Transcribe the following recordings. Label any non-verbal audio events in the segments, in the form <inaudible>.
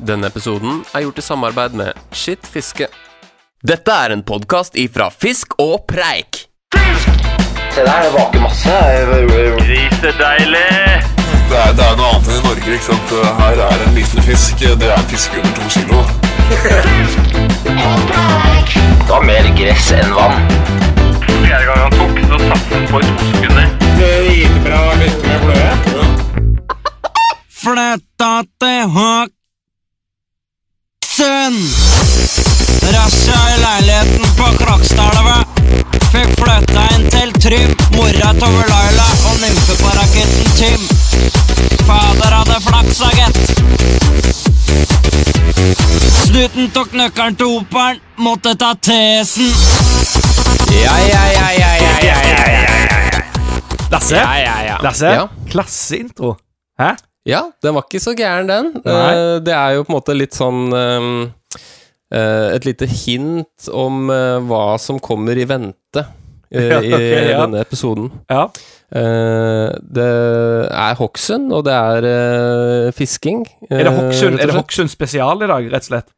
Denne episoden er gjort i samarbeid med Skitt fiske. Dette er en podkast ifra Fisk og Preik. Fisk! Se der, det vaker masse. Grisedeilig! Det er, det er noe annet enn i Norge. ikke sant? Her er en liten fisk. Det er en fisk under to kilo. Det var mer gress enn vann. Fjerde gang han tok, så satt han på i to sekunder. Flytta til Hokksund! Rasja i leiligheten på Krokstadelva. Fikk flytta inn til Trym, mora til Laila og nymfeparaketten Tim. Fader hadde flaksa, gitt. Snuten tok nøkkelen til operen, måtte ta tesen. Ja, ja, ja, ja, ja, ja, ja, ja. Lasse, Ja, ja, ja. Lasse Ja. klasseintro. Hæ? Ja, den var ikke så gæren, den. Nei. Eh, det er jo på en måte litt sånn ehm, eh, Et lite hint om eh, hva som kommer i vente eh, <laughs> Ja, i ok, ja. denne episoden. Ja. Eh, det er Hokksund, og det er eh, fisking. Er det eh. Hokksund spesial i dag, rett og slett?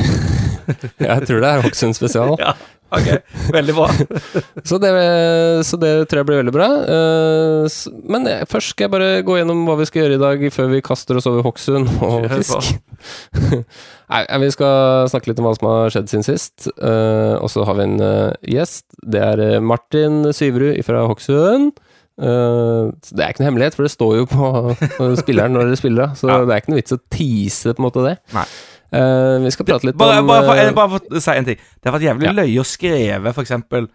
<laughs> <laughs> Jeg tror det er Hokksund spesial. Ja, ok. Veldig bra. <laughs> Så det, så det tror jeg blir veldig bra. Eh, men først skal jeg bare gå gjennom hva vi skal gjøre i dag, før vi kaster oss over Hokksund og fisk. <laughs> Nei, vi skal snakke litt om hva som har skjedd siden sist. Eh, og så har vi en eh, gjest. Det er Martin Syverud fra Hokksund. Uh, det er ikke noe hemmelighet, for det står jo på på spilleren når dere spiller. Så Ja. det er ikke noe vits å tease på en måte det. Nei. Eh, vi skal prate litt Bare, om bare, for, eh, bare for å si en ting. Det har vært jævlig Ja. løye å skrive eksempel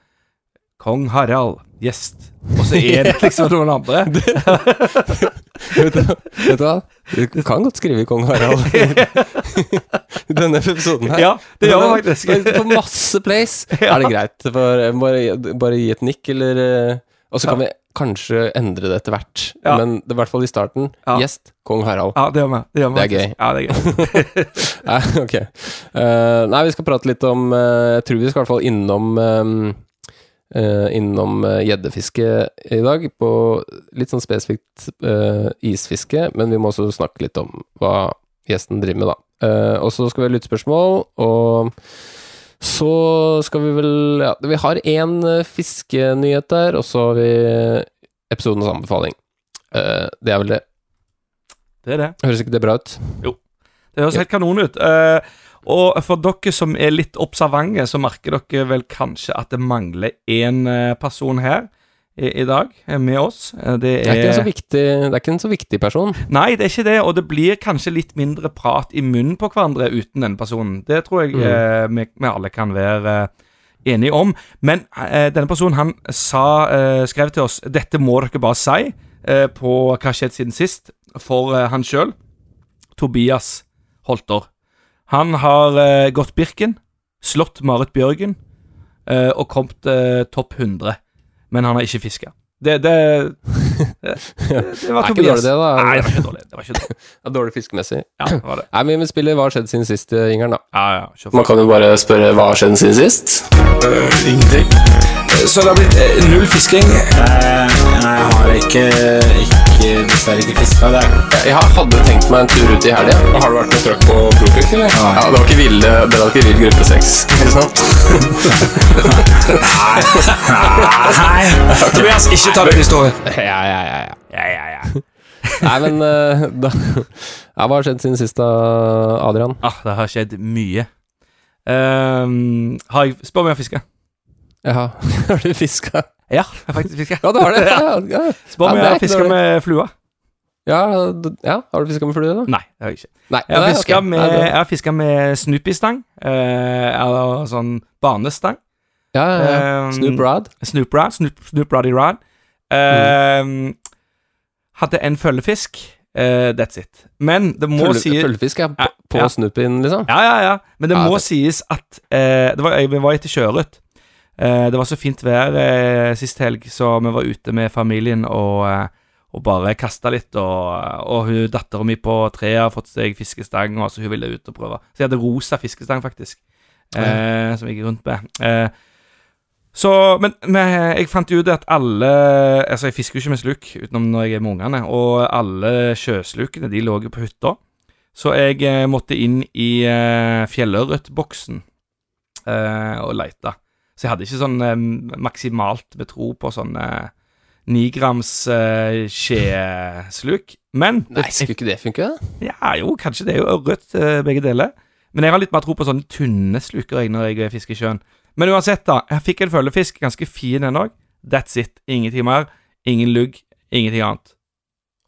Kong Harald, gjest, og så er det liksom noen andre. <laughs> vet, du, vet du hva? Du kan godt skrive Kong Harald i <laughs> denne episoden her. Ja, det gjør man faktisk. På masse place <laughs> Ja. er det greit. For, bare, bare gi et nikk, eller eh, Og så kan vi kanskje endre det etter hvert. Ja. Men det i hvert fall i starten. Ja. Gjest Kong Harald. Ja, det gjør vi. Det, Det er gøy. Ja, det er gøy. <laughs> Nei, ok. Uh, nei, vi skal prate litt om uh, Jeg tror vi skal i hvert fall innom eh, uh, Innom gjeddefiske i dag, på litt sånn spesifikt isfiske, men vi må også snakke litt om hva gjesten driver med, da. Og så skal vi ha lyttspørsmål, og så skal vi vel Ja, vi har én uh, fiskenyhet der, og så har vi episodens anbefaling. Uh, det er vel det. Det er det. Høres ikke det bra ut? Jo. Det høres helt kanon ut. Uh, og for dere som er litt observante, så merker dere vel kanskje at det mangler én eh, person her i, i dag eh, med oss. Det Det Det er ikke en så er viktig, det er ikke en så viktig person. Nei, det er ikke det, og det blir kanskje litt mindre prat i munnen på hverandre uten den personen. Det tror jeg Mm. eh, vi, vi alle kan være eh, enige om. Men eh, denne personen han sa, eh, skrev til oss dette må dere bare si eh, på hva har skjedd siden sist, for eh, han sjøl. Tobias Holter. Han har eh, gått Birken, slått Marit Bjørgen eh, og kommet eh, topp 100. Men han har ikke fiska. Det, det, det, det, det var Er ikke dårlig det, da. Nei, det var ikke dårlig. Det var ikke dårlig. <laughs> Ja, dårlig fiskemessig. Ja, det var det. Nei, men vi spiller Hva har skjedd siden sist, eh, Ingeren, da. Ja, ja. Man kan jo bare spørre hva har skjedd siden sist. ingenting. Så det har blitt uh, null fisking. Nei, jeg har ikke, ikke dessverre ikke fiska. Det Jeg hadde tenkt meg en tur ut i helga. Har du vært med trøkk på Profik, eller? Ja, det var ikke vill, det var ikke vill gruppe seks, ikke sant? <laughs> <laughs> Nei, Tobias, ikke ta den historien. Ja, ja, ja. ja. Ja, ja, ja. <laughs> Nei, men uh, da, ja, Hva har skjedd siden sist, da, Adrian? Ah, det har skjedd mye. Um, har jeg Spør om jeg har fiska. Ja, <laughs> har du fiska? Ja, jeg har faktisk fiska. Ja, det har det. <laughs> Ja, ja. Spør om jeg har fiska med flua. Ja, har du fiska med flue, da? Nei, det har jeg ikke. Nei. Jeg har fiska okay. med, Nei, med Snoopy-stang. Uh, eller sånn banestang. Ja, ja, ja. Um, Snoop Rod. Snoop Rod. Snoop, Snoop Roddy Rod. Ehm, Hadde en følgefisk. Uh, that's it. Men det må Følge- sies Følgefisk er på, på ja. snuppen, liksom? Ja, ja, ja. Men det Ja, må det. sies at uh, det var, Vi var etter sjøørret. Uh, det var så fint vær eh, sist helg, så vi var ute med familien og, og bare kasta litt. Og, og hun dattera mi på treet har fått seg fiskestang, og så hun ville ut og prøve. Så jeg hadde rosa fiskestang, faktisk, mm. som jeg gikk rundt med. Så, men, men jeg fant ut at alle Altså, jeg fisker jo ikke med sluk utenom når jeg er med ungene, og alle sjøslukene de lå jo på hytta. Så jeg eh, måtte inn i eh, fjellørretboksen eh, og leite. Så jeg hadde ikke sånn eh, maksimalt med tro på sånn eh, nigrams eh, skjesluk. Men Nei, skulle ikke det funke? ja, jo, kanskje det er jo ørret, eh, begge deler. Men jeg har litt mer tro på sånne tynne sluker jeg når jeg fisker i sjøen. Men uansett, da. Jeg fikk en følgefisk, ganske fin en òg. That's it. Ingenting mer. Ingen lugg. Ingenting annet.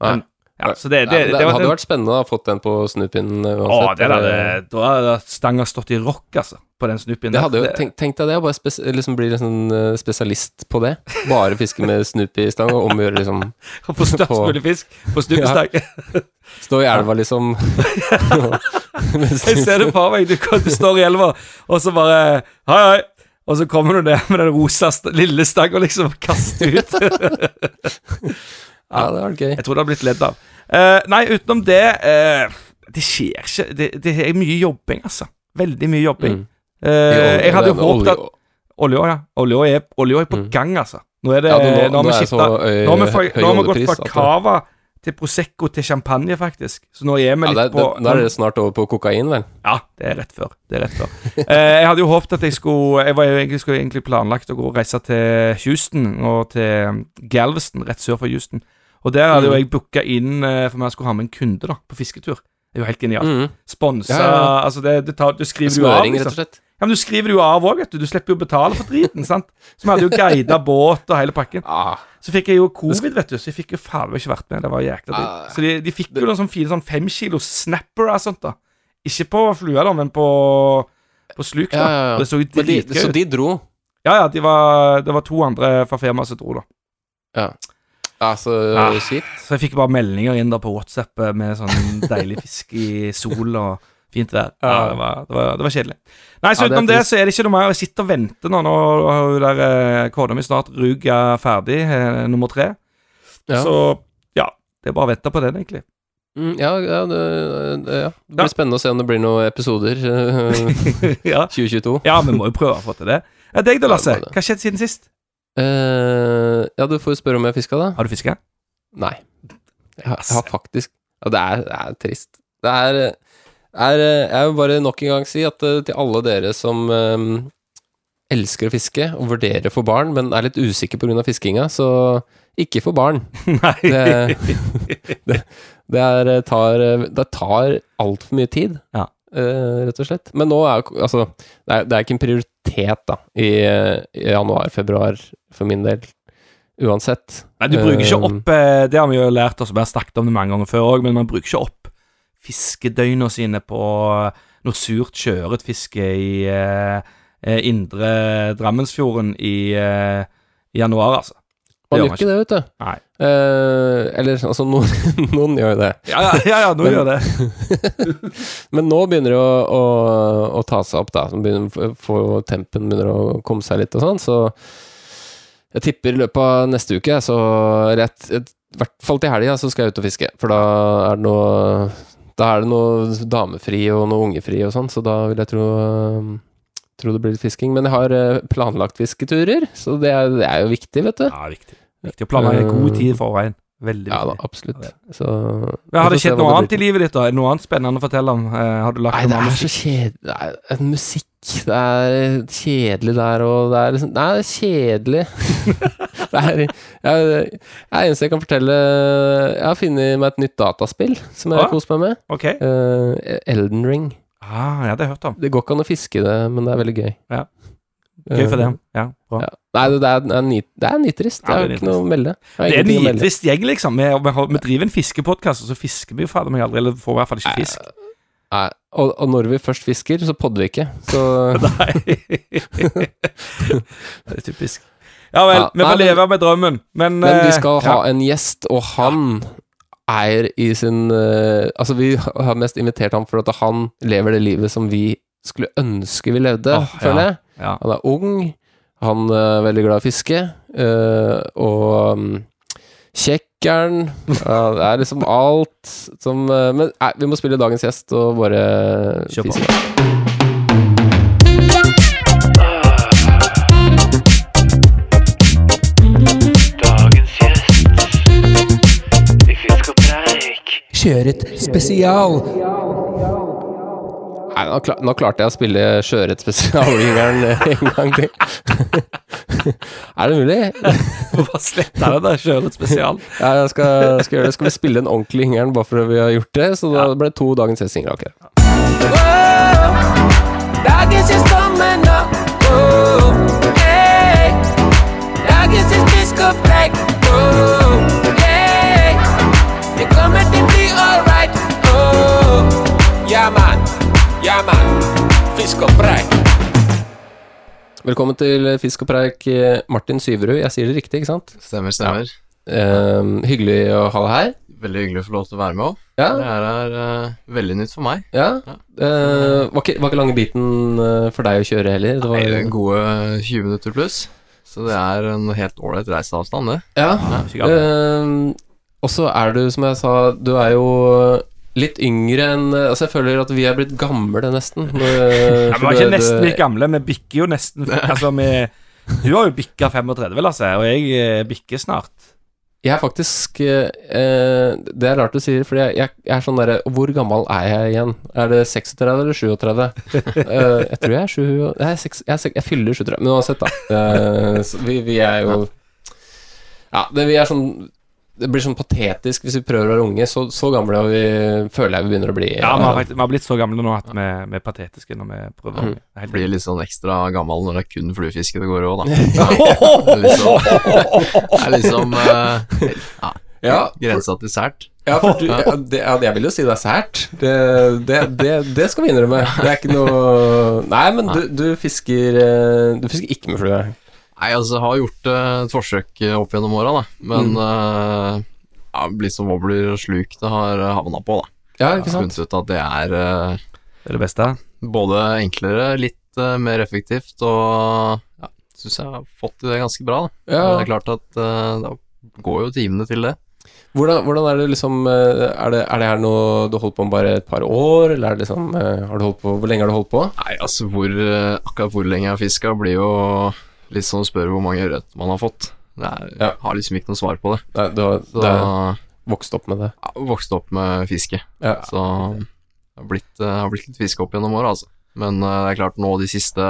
Men, ja, så det, det, det, det hadde vært spennende å ha fått den på snupinnen Å, uansett. det der, da hadde stanga stått i rock, altså, på den snupinnen. Det hadde jo, tenkt tenk, tenk deg det, å bare spes, liksom bli liksom, eh, spesialist på det. Bare fiske med Snoopy-stang og omgjøre liksom <laughs> Å få størst mulig fisk på snuppestang. <laughs> Stå i elva, liksom. <laughs> Jeg ser det for meg. Du, du står i elva, og så bare Hei, hei. Og så kommer du ned med den rosa st lille stanga liksom og kaster ut. <laughs> <laughs> Ja, det var gøy. Jeg tror det har blitt ledd av. Uh, nei, utenom det uh, Det skjer ikke det, det er mye jobbing, altså. Veldig mye jobbing. Mm. Uh, jeg hadde jo håpet at Olja, ja. Olja er, er på Mm. gang, altså. Nå er det Ja, nå- Nå har nå er Nå har vi, gått fra cava til Prosecco til champagne, faktisk. Så nå er vi Ja, litt det, det, på da er det snart over på kokain, vel? Ja, det er rett før. Det er rett før. <laughs> eh, jeg hadde jo håpet at jeg skulle Jeg var egentlig, skulle egentlig planlagt å gå og reise til Houston og til Galveston, rett sør for Houston. Og der hadde jo Mm. jeg booka inn eh, for meg skulle ha med en kunde da på fisketur. Det er jo helt genialt. Mm. Sponsa Ja, ja, ja. Altså, det, det tar, du skriver det jo av. Smøring, rett Liksom. og slett. Ja, men du skriver det jo av òg, vet du. Du slipper jo å betale for driten, <laughs> sant. Så vi hadde jo guida båt og hele pakken. Ah, Så fikk jeg jo covid, vet du, så jeg fikk jo faen ikke vært med. Det var jækla Ah. dritt. Så de, de fikk jo noen sånn fine sånn femkilos snapper og sånt, da. Ikke på flua, da, men på, på sluk. da. ja, ja, ja. Det så jo dritgøy ut. så de dro? Ja, ja, de var, det var to andre fra firmaet som dro, da. Ja, så Ah. kjipt. Så jeg fikk bare meldinger inn da på WhatsApp eh, med sånn deilig fisk i sol og fint vær. Ja, Ja. det, var, det, var, det var kjedelig. Nei, så Ja, det utenom det trist. så er det ikke noe mer. Jeg sitter og venter nå. Nå har jo der eh, kona mi snart ruga ferdig, eh, nummer tre. Ja. Så ja, det er bare å vente på den, egentlig. Mm, ja, ja, det, det, ja. det blir spennende å se om det blir noen episoder eh, <laughs> 2022. ja, vi må jo prøve å få til det. Ja, deg da, Lasse. det det. Hva har skjedd siden sist? Uh, ja, du får jo spørre om jeg fiska, da. Har du fiska? Nei. Jeg har, jeg har faktisk Og det er, det er trist. Det er, er Jeg vil bare nok en gang si at eh, til alle dere som eh, elsker å fiske og vurderer for barn, men er litt usikker pga. fiskinga, så ikke for barn. <laughs> Nei. Det, <laughs> det, det er, eh, tar, det tar altfor mye tid, Ja. eh, rett og slett. Men nå er Altså, det er, det er ikke en prioritet, da, i, eh, i januar-februar for min del. Uansett. Nei, du bruker ikke Eh, opp eh, Det har vi jo lært oss, vi har snakket om det mange ganger før òg, men man bruker ikke opp fiskedøgna sine på noe surt sjøørretfiske i eh, eh, indre Drammensfjorden i, eh, januar, altså. Man gjør ikke det, vet du. Nei. Eh, eller altså, noen, <laughs> noen gjør jo det. Ja, ja, ja, ja nå Men- gjør det. <laughs> Men nå begynner det å, å, å ta seg opp, da. Begynner, for tempen begynner å komme seg litt og sånn, så jeg tipper i løpet av neste uke, så rett I hvert fall til helga, så skal jeg ut og fiske. For da er det noe Da er det noe damefri og noe ungefri og sånn, så da vil jeg tro Tror det blir litt fisking. Men jeg har eh, planlagt fisketurer, så det er, det er jo viktig, vet du. Ja, viktig. Viktig å planlegge god tid i forveien. Veldig Ja da, viktig. absolutt. Så ja, har det skjedd noe det annet i livet ditt, da? Er det noe annet spennende å fortelle om? Eh, har du lagt Nei, det er så kjedelig musikk Det er kjedelig der, og det er liksom Nei, det er kjedelig. <laughs> det er jeg, jeg, Eneste jeg kan fortelle Jeg har funnet meg et nytt dataspill som jeg har ah, kost meg med. Okay. Uh, Elden Ring. Ah, ja, det hørt om. Det går ikke an å fiske det, men det er veldig gøy. Ja. Gøy for det. Ja, bra. Ja. Nei, det er, det er, nitrist. det er. Ja, det er ikke noe å melde. Det er en nitrist gjeng, liksom. Vi, vi, har- vi driver en fiskepodkast, og så fisker vi jo fader meg aldri. Eller får i hvert fall ikke fisk. Nei, og, og når vi først fisker, så podder vi ikke. Så <laughs> Nei. <laughs> det er typisk. Ja vel, Ja, vi får leve med drømmen, men Men vi eh, skal ja. ha en gjest, og han er i sin eh, Altså, vi har mest invitert ham for at han lever det livet som vi skulle ønske vi levde, ja. føler jeg. Ja. Han er ung, han er veldig glad i å fiske, eh, og um, kjekkeren ja, Det er liksom alt som eh, Men nei, vi må spille dagens gjest og bare Kjør på. Kjøret spesial. Nei, nå, klar, nå klarte jeg å spille sjøørretspesialvingeren <laughs> en gang til. <laughs> er det mulig? <laughs> Bare sletta det der, sjøørretspesial. Ja, jeg skal, skal gjøre det. Skal vi spille den ordentlige hingeren bare for at vi har gjort det? Så da ble det to dagens gjestinger akkurat. Dagens er coming up. Oh, Velkommen til Fisk og preik, eh, Martin Syverud. Jeg sier det riktig, ikke sant? Stemmer, stemmer. Eh, hyggelig å ha deg her. Veldig hyggelig å få lov til å være med òg. Ja, Det her er uh, veldig nytt for meg. ja. Eh, var, ikke, var ikke lange biten for deg å kjøre heller? Det var Nei, gode 20 minutter pluss. Så det er en helt ålreit reiseavstand, det. ja. ja. Eh, og så er du, som jeg sa, du er jo litt yngre enn Altså, jeg føler at vi er blitt gamle, nesten. Når, Ja, vi var ikke nesten litt gamle, vi bikker jo nesten <laughs> Altså, vi Du har jo bikka 35, Lasse, og jeg eh, bikker snart. Jeg er faktisk eh, eh, Det er rart du sier, for jeg, jeg, jeg er sånn derre Hvor gammel er jeg igjen? Er det 36 eller 37? <laughs> Eh, jeg tror jeg er 7 Nei, jeg, jeg, er fyller 37, men uansett, da. Eh, vi, vi er jo Ja, det, vi er sånn det blir sånn patetisk hvis vi prøver å være unge. Så, så gamle har vi, føler jeg vi begynner å bli. Ja, vi har, faktisk, vi har blitt så gamle nå at vi, vi er patetiske når vi prøver. Mm. Det helt Blir litt sånn ekstra gammel når det er kun fluefiske det går i òg, da. <laughs> Det er liksom, det er liksom eh, ja, Ja, grensa til sært. Ja, for du, ja, det, ja, jeg vil jo si det er sært. Det, det, det, det skal vi innrømme. Det er ikke noe Nei, men du, du fisker eh, Du fisker ikke med flue. Nei, altså, jeg har gjort eh, et forsøk eh, opp gjennom åra, da. Men uh, ja, blir som wobbler og sluk det har havna på, da. Ja, ikke sant? Jeg har funnet ut at det er uh, Det er det beste. både enklere, litt uh, mer effektivt, og ja, syns jeg har fått til det ganske bra. Da. Ja. Det er klart at da går jo timene til det. Hvordan, hvordan er det liksom er det, er det her noe du holdt på med bare et par år, eller er det liksom Har du holdt på Hvor lenge har du holdt på? Nei, altså hvor, akkurat hvor lenge jeg har fiska, blir jo litt sånn å spørre hvor mange ørret man har fått. Det er, Ja. Har liksom ikke noe svar på det. Nei, du har, Så det jeg vokst opp med det. har vokst opp med fiske. Ja. Så det har blitt, jeg har blitt litt fiske opp gjennom åra, altså. Men uh, det er klart, nå de siste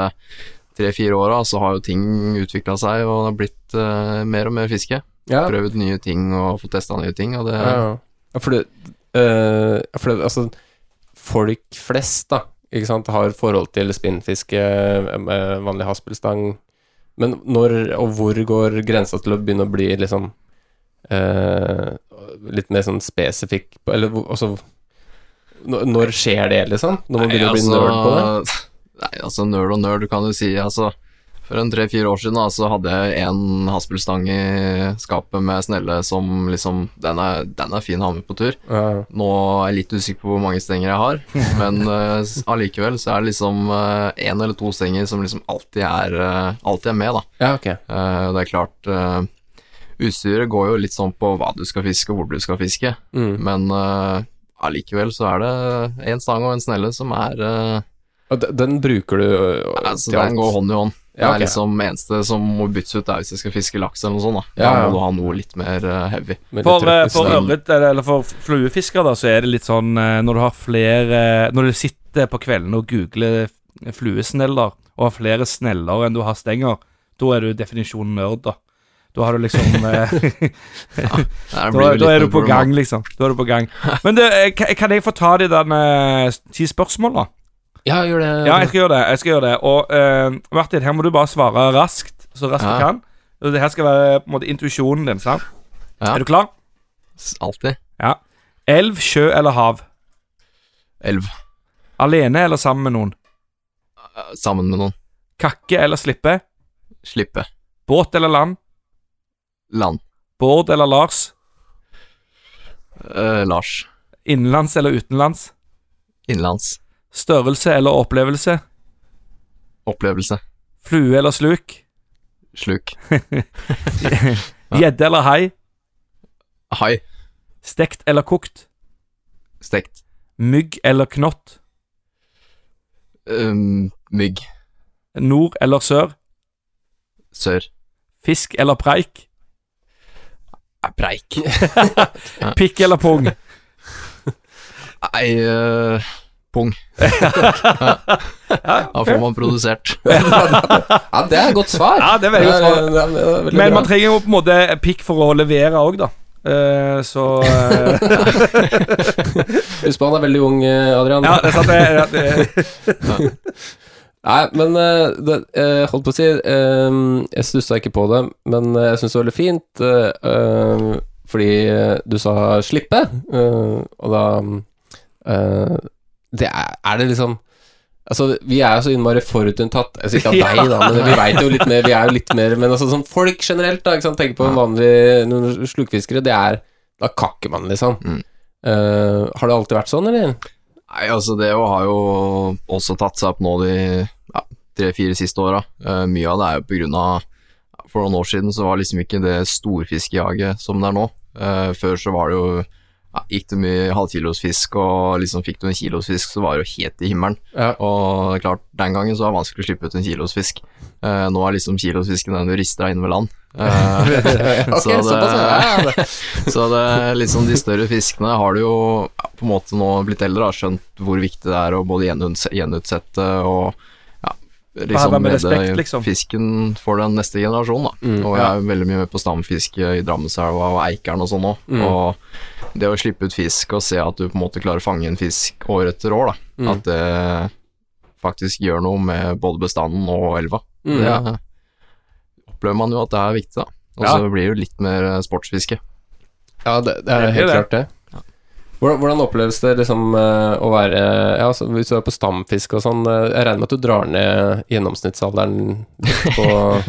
tre-fire åra så har jo ting utvikla seg, og det har blitt uh, mer og mer fiske. Ja, Prøvd nye ting og fått testa nye ting, og det ja. ja for det, uh, for det Altså, folk flest, da, ikke sant, har forhold til spinnfiske, vanlig haspelstang Men når og hvor går grensa til å begynne å bli liksom eh, Litt mer sånn spesifikk Eller altså når- skjer det, liksom? Når man Nei, begynner å bli altså- nerd på det? <laughs> Nei, altså nerd og nerd, du kan jo si altså For en tre-fire år siden da, så hadde jeg en haspelstang i skapet med snelle som liksom Den er, den er fin å ha med på tur. Ja. Nå er jeg litt usikker på hvor mange stenger jeg har, <laughs> men eh, allikevel så er det liksom én eller to stenger som liksom alltid er, uh, alltid er med, da. ja, okay. Eh, det er klart eh, Utstyret går jo litt sånn på hva du skal fiske og hvor du skal fiske, Mm. men eh, allikevel så er det én stang og en snelle som er eh, den bruker du Altså, den går hånd i hånd. Det Ja, er ok. liksom eneste som må byttes ut, er hvis jeg skal fiske laks eller noe sånt. Da, Ja, da må du ha noe litt mer eh, heavy. For, eh, for ørret, eller for fluefisker, da, så er det litt sånn eh, Når du har flere Når du sitter på kvelden og googler fluesneller, og har flere sneller enn du har stenger, da er du definisjonen nerd, da. Da har du liksom <laughs> ja, da, da er du på gang, liksom. Da er du på gang. Men det, kan jeg få ta de der ti spørsmål, da? Ja, gjør det. Ja, jeg skal gjøre det. jeg skal gjøre det Og uh, Martin, her må du bare svare raskt, så raskt du kan. Det her skal være på en måte intuisjonen din, sant? Ja. Er du klar? Alltid. Ja. Elv, sjø eller hav? Elv. Alene eller sammen med noen? Eh, Sammen med noen. Kakke eller slippe? Slippe. Båt eller land? Land. Bård eller Lars? Uh, Lars. Innenlands eller utenlands? Innenlands. Størrelse eller opplevelse? Opplevelse. Flue eller sluk? Sluk. <laughs> Gjedde eller hai? Hai. Stekt eller kokt? Stekt. Mygg eller knott? Um, mygg. Nord eller sør? Sør. Fisk eller preik? Eh, Preik. <laughs> Pikk eller pung? <laughs> Nei, eh, pung. <laughs> Da får man produsert. <laughs> Ja, det er et godt svar. Ja, det er veldig godt svar. Men bra. man trenger jo på en måte pikk for å levere òg, da. Uh, så eh, <laughs> Husk på han er veldig ung, eh, Adrian. Ja, det er sant. Det, det, Nei, men eh, det, holdt på å si eh, Jeg stussa ikke på det, men jeg syns det var veldig fint eh, eh, fordi du sa 'slippe', eh, og da eh, Det er, er det liksom Altså, vi er jo så innmari forutinntatt Altså ikke av deg, <laughs> da, men vi veit jo litt mer, vi er jo litt mer Men altså sånn folk generelt, da, ikke sant, tenker på en vanlig noen slukfiskere, det er Da kakker man, liksom. Mm. Uh, har det alltid vært sånn, eller? Nei, altså det har jo også tatt seg opp nå de ja, tre-fire siste åra. Uh, mye av det er jo på grunn av For noen år siden så var liksom ikke det storfiskejaget som det er nå. Uh, før så var det jo ja, Gikk det mye halvkilosfisk, og liksom fikk du en kilosfisk, så var det jo helt i himmelen. Ja. Og klart, den gangen så var det vanskelig å slippe ut en kilosfisk. Uh, nå er liksom kilosfisken den du rister deg inn ved land. Uh, <laughs> Ok, så det, ja, det. <laughs> så det liksom de større fiskene har du jo på en måte nå blitt eldre, har skjønt hvor viktig det er å både gjenutsette og liksom med respekt, liksom. fisken for den neste generasjonen. Da. Mm, og jeg er veldig mye med på stamfiske i Drammenselva og Eikeren og sånn òg. Mm. Og det å slippe ut fisk og se at du på en måte klarer å fange en fisk år etter år, da, Mm. at det faktisk gjør noe med både bestanden og elva. Mm, det ja. opplever man jo at det er viktig, da. Og Ja. så blir det jo litt mer eh, sportsfiske. Ja, det, Det er helt det. klart det. Hvordan, hvordan oppleves det liksom eh, å være Ja, altså, hvis du er på stamfisk og sånn eh, Jeg regner med at du drar ned gjennomsnittsalderen på,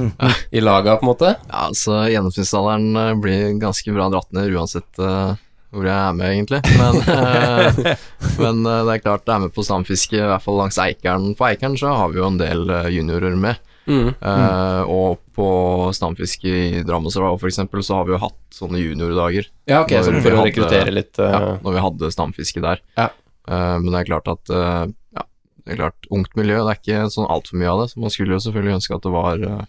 <laughs> i laga, på en måte? Ja, altså gjennomsnittsalderen eh, blir ganske bra dratt ned uansett uh, hvor jeg er med, egentlig. Men, uh, <laughs> men uh, det er klart det er med på stamfiske, i hvert fall langs Eikeren. På Eikeren så har vi jo en del juniorer med. Mm. Eh, og på stamfiske i Drammenselva for eksempel, så har vi jo hatt sånne juniordager. Ja, ok, så for å rekruttere litt Uh... Ja, når vi hadde stamfiske der. Ja. Uh, men det er klart at eh, ja, det er klart, ungt miljø, det er ikke sånn altfor mye av det. Så man skulle jo selvfølgelig ønske at det var eh,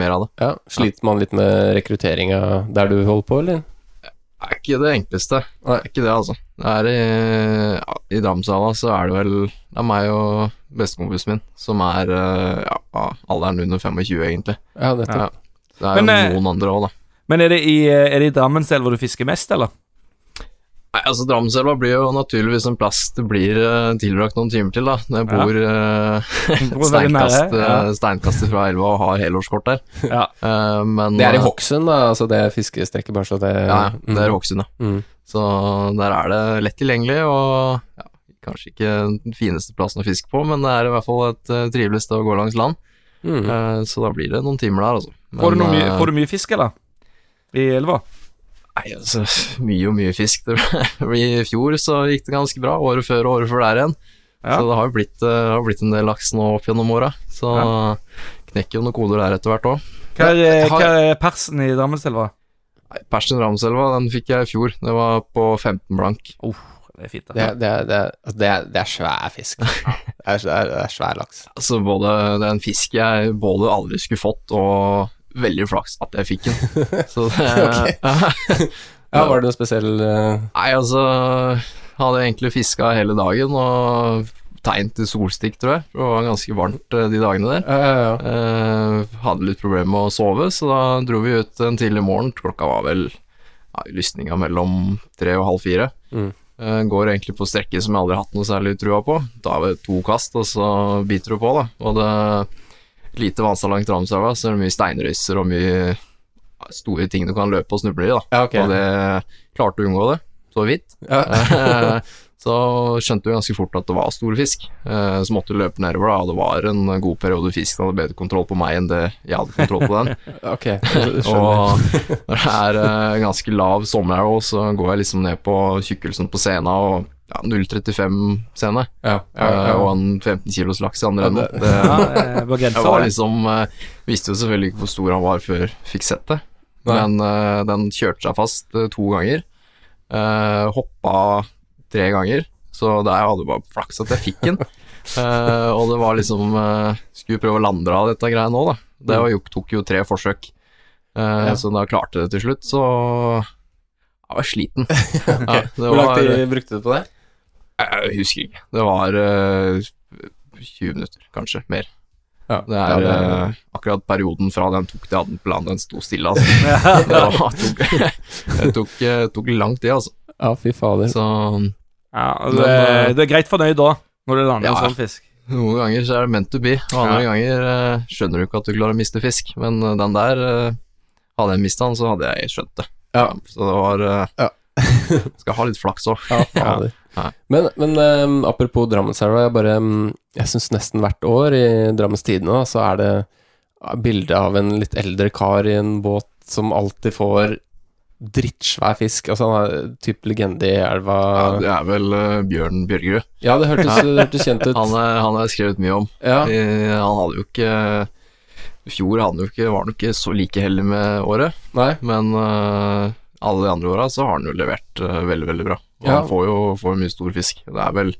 mer av det. ja, Sliter man litt med rekrutteringa der du holder på, eller? Det er ikke det enkleste. Det er ikke det, altså. Det er i, ja, I Dramsala så er det vel Det er meg og bestekompisen min som er eh, ja, alderen under 25, egentlig. Ja, nettopp. Ja. Det er Men, jo eh, noen andre òg, da. men er det i, eh, er det i Drammenselva du fisker mest, eller? Nei, altså Drammenselva blir jo naturligvis en plass det blir uh, tilbrakt noen timer til, da. Når jeg Ja. bor <laughs> uh, bor steinkast, ja. steinkast fra elva og har helårskort der. Ja. Uh, men Det er i Hokksund, da, altså det fiskestrekket, bare så det Ja, det er Hokksund, ja. Mm. Så der er det lett tilgjengelig, og ja, kanskje ikke den fineste plassen å fiske på, men det er i hvert fall et uh, trivelig sted å gå langs land. Mm. Uh, så da blir det noen timer der, altså. Men, Får du, mye, eh, får du mye fisk, eller? I elva? Nei, altså, <laughs> mye og mye fisk. <laughs> I fjor så gikk det ganske bra, året før og året før der igjen. Ja. Så det har jo blitt, har blitt en del laks nå opp gjennom åra. Så knekker jo noen koder der etter hvert òg. Hva hva er persen i Drammenselva? Persen Ramselva, den fikk jeg i fjor. Det var på 15 blank. Det er fint, Det, det, er- det, er- altså, det, er- det er svær fisk. <laughs> Det er, det er, det er svær laks. Altså både, Det er en fisk jeg både aldri skulle fått, og veldig flaks at jeg fikk den. <laughs> Så det <laughs> Ja, var det noe spesiell eh, Nei, altså Hadde egentlig fiska hele dagen og tegn til solstikk, tror jeg. Det var ganske varmt eh, de dagene der. Ja, ja, ja. Eh, hadde litt problemer med å sove, så da dro vi ut en tidlig morgen. Klokka var vel ja, lysninga mellom tre og halv fire. Mm. Eh, går egentlig på strekker som jeg aldri har hatt noe særlig trua på. Da er det to kast, og så biter du på, da. Og det er lite vannstand langt Ramsøya, så er det mye steinrøyser og mye store ting du kan løpe og snuble i, da. Ja, okay. Og det klarte å unngå det, så vidt. Ja. Eh, så skjønte vi ganske fort at det var store fisk. Eh, Så måtte vi løpe nedover, da, og det var en god periode fisk som hadde bedre kontroll på meg enn det jeg hadde kontroll på den. <laughs> Ok, og når det er eh, ganske lav sommer her så går jeg liksom ned på tjukkelsen på scena og ja, 0,35-scene. Ja, ja, ja. Og en 15 kilos laks i andre enden. det- Det, <laughs> Ja, eh, jeg var liksom eh, Visste jo selvfølgelig ikke hvor stor han var før fikk sett det. Men eh, den kjørte seg fast eh, to ganger. Uh, hoppa tre ganger, så der jeg hadde bare flaks at jeg fikk den. uh, <laughs> og det var liksom uh, Skulle prøve å lande av dette greia nå, da. Det jo, tok jo tre forsøk. Uh, Ja. Så da jeg klarte det til slutt, så jeg var sliten. <laughs> ja, det Hvor lang tid brukte du på det? Jeg husker ikke. Det var eh, 20 minutter, kanskje. Mer. Ja, Det ja, er det eh, akkurat perioden fra den tok til den planen, den sto stille, altså. <laughs> det var, tok, tok, tok lang tid, altså. ja, fy fader. Så Ja, Men, du, er, eh, du er greit fornøyd da, når du lander Ja, en sånn fisk. noen ganger så er det meant to be, og andre Ja. ganger eh, skjønner du ikke at du klarer å miste fisk. Men eh, den der, hadde jeg mista den, så hadde jeg skjønt det. Ja. Så det var Ja. <laughs> Skal ha litt flaks òg. Ja. Ja. Men, men um, apropos Drammenselva, jeg bare mm, Jeg syns nesten hvert år i Drammens Tidende så er det bilde av en litt eldre kar i en båt som alltid får drittsvær fisk. Altså han er type legende i elva Ja, det er vel uh, Bjørn Bjørgerud. Ja, det hørtes, det hørtes kjent ut. Han, er- han har jeg skrevet mye om. Ja, I, Han hadde jo ikke I fjor hadde han jo ikke, var han jo ikke så like heldig med året, nei. men uh, alle de andre åra så har han jo levert uh, veldig, veldig bra. Og Ja. Han får jo får mye stor fisk. Det er vel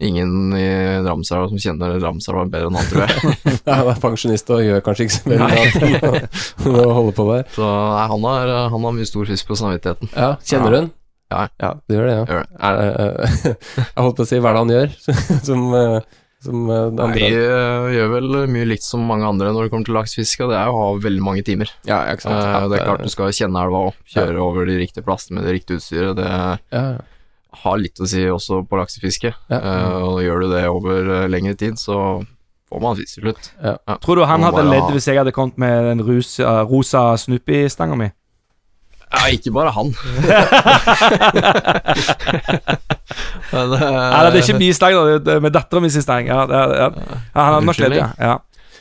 ingen i Drammenselva som kjenner Drammenselva bedre enn han, tror jeg. <laughs> Ja, han er pensjonist og gjør kanskje ikke så veldig bra til <laughs> å holde på der. Så nei, han, har, han har mye stor fisk på samvittigheten. Ja, kjenner du den? Ja. ja du gjør det, ja. Gjør det. Det- <laughs> jeg holdt på å si, hva er det han gjør? Som, eh, som eh, Nei, eh, gjør vel mye likt som mange andre når det kommer til laksefiske, og det er å ha veldig mange timer. Ja, ja, ikke sant. Eh, Ja, det er klart du skal kjenne elva og kjøre over de riktige plassene med det riktige utstyret. Det ja, ja. Har litt å si også på laksefiske. Ja. Uh, og gjør du det over uh, lengre tid, så får man fisk til slutt. Tror du han hadde bare ledd hvis jeg hadde kommet med den rosa, rosa Snoopy-stanga mi? Ja, ikke bare han. <laughs> Men, eh, Nei, det er ikke min stang. Det er med dattera mi sin stang. Ja, ja. ja, han hadde nok ledd, ja.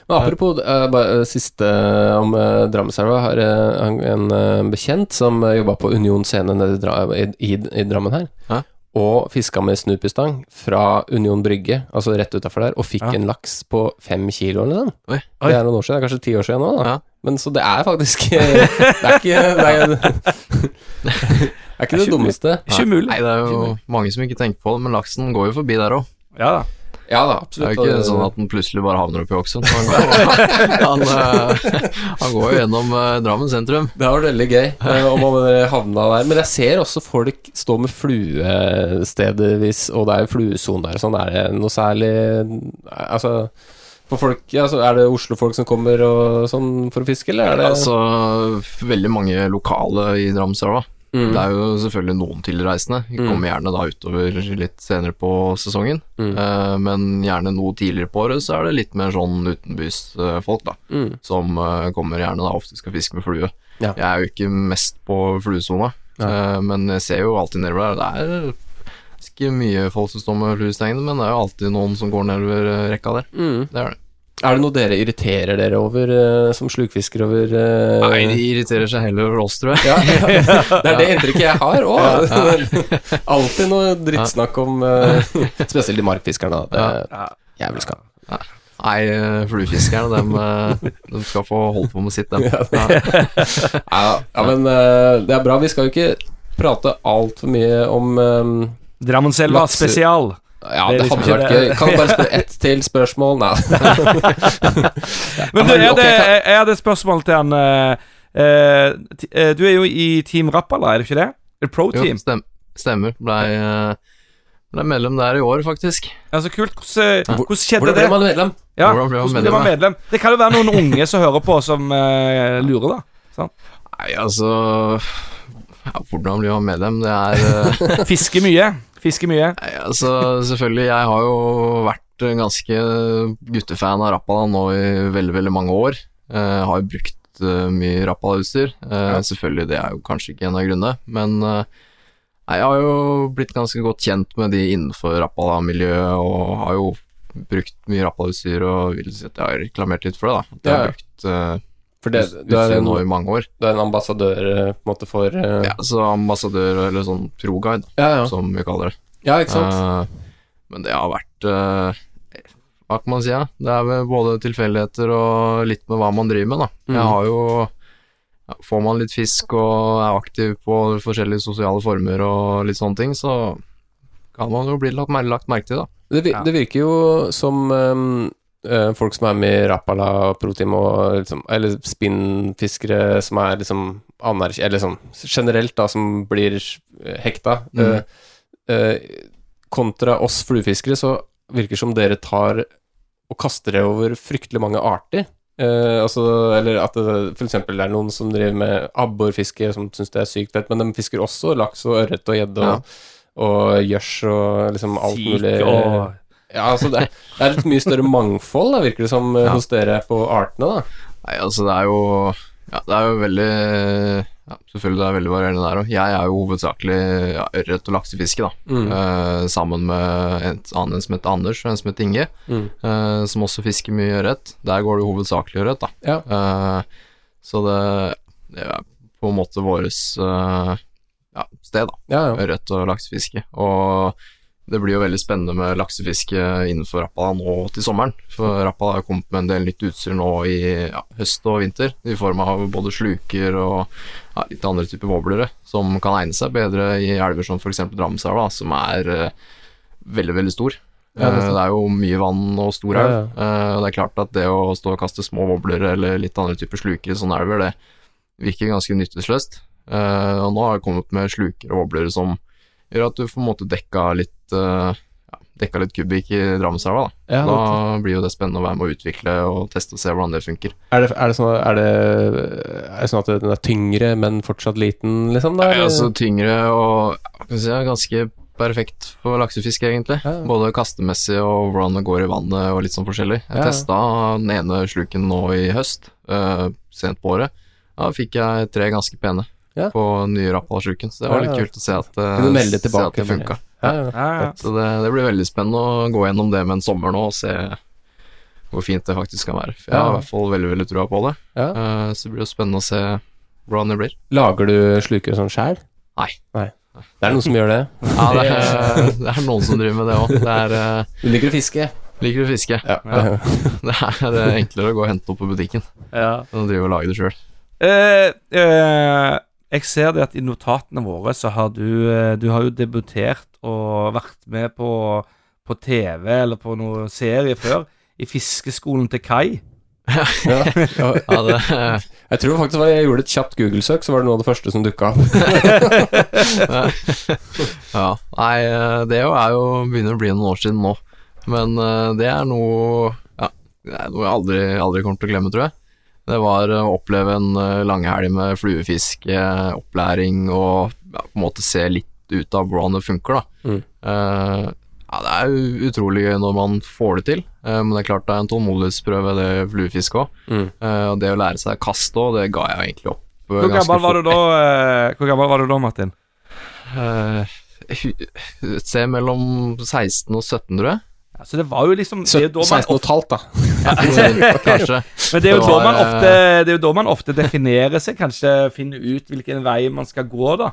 Ja. Men apropos uh, bare, eh, siste om uh, Drammenselva. Har uh, en, en eh, bekjent som uh, jobba på Union scene i, i, i, Drammen her. Hæ? Og fiska med Snoopy-stang fra Union Brygge, altså rett utafor der, og fikk Ja. en laks på fem kilo eller noe. Oi. Det er noen år siden, det er kanskje ti år siden nå, da. Ja. Men så det er faktisk eh, <laughs> Det er ikke Det er, <laughs> det er ikke det dummeste. Ikke umulig. Nei, det er jo mange som ikke tenker på det, men laksen går jo forbi der òg. Ja da. Ja da, absolutt. Det er jo ikke sånn at han plutselig bare havner oppi Hokksund. Han, går- <laughs> han, eh, han går jo gjennom eh, Drammen sentrum. Det har vært veldig gøy eh, om han havna der. Men jeg ser også folk stå med fluestedervis, og det er jo fluesone der sånn. Er det noe særlig Altså for folk, ja, Er det Oslo-folk som kommer og sånn for å fiske, eller er det Altså, veldig mange lokale i Drammenselva. Mm. Det er jo selvfølgelig noen tilreisende. De Mm. kommer gjerne da utover litt senere på sesongen. Mm. Eh, men gjerne noe tidligere på året så er det litt mer sånn utenbysfolk, da. Mm. Som eh, kommer gjerne da ofte skal fiske med flue. Ja. Jeg er jo ikke mest på fluesona, Ja. eh, men jeg ser jo alltid nedover der. Det er ikke mye folk som står med fluestengene, men det er jo alltid noen som går nedover rekka der. Mm. Det er det. Er det noe dere irriterer dere over uh, som slukfisker over uh... Nei, de irriterer seg heller over oss, tror jeg. ja, <laughs> Det er det inntrykket jeg har òg. <laughs> Alltid noe drittsnakk om uh, Spesielt de markfiskerne. da. Det er jævlig skam. Nei, fluefiskerne, dem, eh, de skal få holde på med sitt, dem. <laughs> Ja, ja, ja, men det er bra. Vi skal jo ikke prate altfor mye om um, Drammenselva spesial. Ja, Det det liksom hadde vært gøy. Kan du bare spørre ett <laughs> til spørsmål? Nei. <laughs> Men du, er det, er hadde, kan- jeg jeg hadde et spørsmål til han uh, Du er jo i Team Rappala, er du ikke det? Er det Pro Jo, Team? stem, stemmer. Blei eh, ble medlem der i år, faktisk. Ja, så kult. Hvordan, hvordan skjedde Hvordan ble man medlem? Ja, Hvordan ble man medlem? ble man medlem? Det kan jo være noen unge som hører på, som uh, lurer, da. Nei, altså ja, Hvordan blir man medlem? Det er uh... <laughs> Fiske mye. Fiske mye. Nei, altså, selvfølgelig, jeg har jo vært ganske guttefan av Rappala nå i veldig, veldig mange år. Eh, har jo brukt eh, mye Rappala-utstyr. Ja. Selvfølgelig, det er jo kanskje ikke en av grunnene, men eh, jeg har jo blitt ganske godt kjent med de innenfor Rappala-miljøet, og har jo brukt mye Rappala-utstyr, og vil si at jeg har reklamert litt for det, da. At jeg har brukt eh, For det, du, er en, i mange år. du er en ambassadør eh, på en måte for uh... Ja, så ambassadør, eller sånn pro-guide, ja, ja. som vi kaller det. ja, ikke sant? Uh, men det har vært uh, Hva kan man si, ja? Det er vel både tilfeldigheter og litt med hva man driver med, da. Mm. Jeg har jo ja, Får man litt fisk og er aktiv på forskjellige sosiale former og litt sånne ting, så kan man jo bli lagt, mer- lagt merke til, da. Det, vir- Ja. det virker jo som eh, folk som er med i Rapala, Proteam, og liksom, eller spinnfiskere som er liksom anerkjent Eller sånn generelt, da, som blir eh, hekta. Mm. eh, eh, kontra oss fluefiskere, så virker det som dere tar og kaster det over fryktelig mange arter. Eh, altså, eller at det eksempel er noen som driver med abborfiske, som syns det er sykt fett, men de fisker også laks og ørret og gjedde og, og gjørs og liksom alt Sik mulig. og- Ja, altså det, det er et mye større mangfold, da, virker det som, eh, Ja. hos dere på artene, da. Nei, altså det er jo Ja, det er jo veldig ja, Selvfølgelig det er veldig varierende der òg. Jeg er jo hovedsakelig ja, ørret- og laksefiske, da. Mm. Eh, sammen med en annen som heter Anders, og en som heter Inge, Mm. eh, som også fisker mye ørret. Der går det jo hovedsakelig ørret, da. Ja. Eh, så det, det er på en måte våres eh, ja, sted, da. Ørret og laksefiske. Og det blir jo veldig spennende med laksefiske innenfor Rappala nå til sommeren. For Rappala har kommet med en del nytt utstyr nå i ja, høst og vinter, i form av både sluker og ja, litt andre typer våblere som kan egne seg bedre i elver som f.eks. Drammenselva, som er uh, veldig, veldig stor. Ja, det er Eh, det er jo mye vann og stor elv. Uh, det er klart at det å stå og kaste små wobblere eller litt andre typer sluker i sånne elver, det virker ganske nytteløst. Uh, og nå har jeg kommet med sluker og wobblere som gjør at du får en måte dekka litt uh, ja, dekka litt kubikk i Drammenselva. Da. Ja, da blir jo det spennende å være med å utvikle og teste og se hvordan det funker. Er det, er, det sånn, er, det, er det sånn at den er tyngre, men fortsatt liten, liksom? Da, Nei, altså tyngre og ja, si, ganske perfekt for laksefiske, egentlig. Ja. Både kastemessig og hvordan det går i vannet og litt sånn forskjellig. Jeg Ja. testa den ene sluken nå i høst, uh, sent på året. Da fikk jeg tre ganske pene Ja. på nye Rappala-sluken, så det var Ja, litt kult å se at, eh, se at det funka. ja, ja. Ja, ja. Så det, det blir veldig spennende å gå gjennom det med en sommer nå og se hvor fint det faktisk kan være. For jeg har i hvert fall veldig, veldig trua på det. Ja. Eh, så det blir jo spennende å se hvordan det blir. Lager du sluker sånn sjæl? Nei. Det er noen som gjør det. Ja, det er, det er noen som driver med det òg. Det er eh, Du liker å fiske? Liker å fiske. Ja. Det er eh, enklere å gå og hente opp på butikken Ja. enn å drive og lage det sjøl. Eh, eh, jeg ser det at i notatene våre så har du eh, Du har jo debutert og vært med på, på TV eller på noen serie før. I Fiskeskolen til Kai. Ja. Ja. <laughs> Ja, det, <laughs> Jeg tror faktisk at jeg gjorde et kjapt Google-søk, så var det noe av det første som dukka opp. <laughs> ja. Nei, eh, det er jo begynner å bli noen år siden nå. Men eh, det er noe Ja, det er noe jeg aldri, aldri kommer til å glemme, tror jeg. Det var eh, å oppleve en eh, langhelg med fluefiske, opplæring og ja, på en måte se litt ut av hvordan det funker, da. Mm. Uh, ja, det er utrolig gøy når man får det til, uh, men det er klart det er en tålmodighetsprøve, det fluefisket òg. Mm. og det å lære seg kaste òg, det ga jeg egentlig opp. eh, Hvor gammel var du da, eh, Hvor gammel var du da, Martin? Uh, se mellom 16 og 17, tror jeg. Ja, så det var jo liksom det er jo da man 16 og et halvt, da. Kanskje. <laughs> Men det er, jo da man ofte, det er jo da man ofte definerer seg, kanskje finner ut hvilken vei man skal gå, da.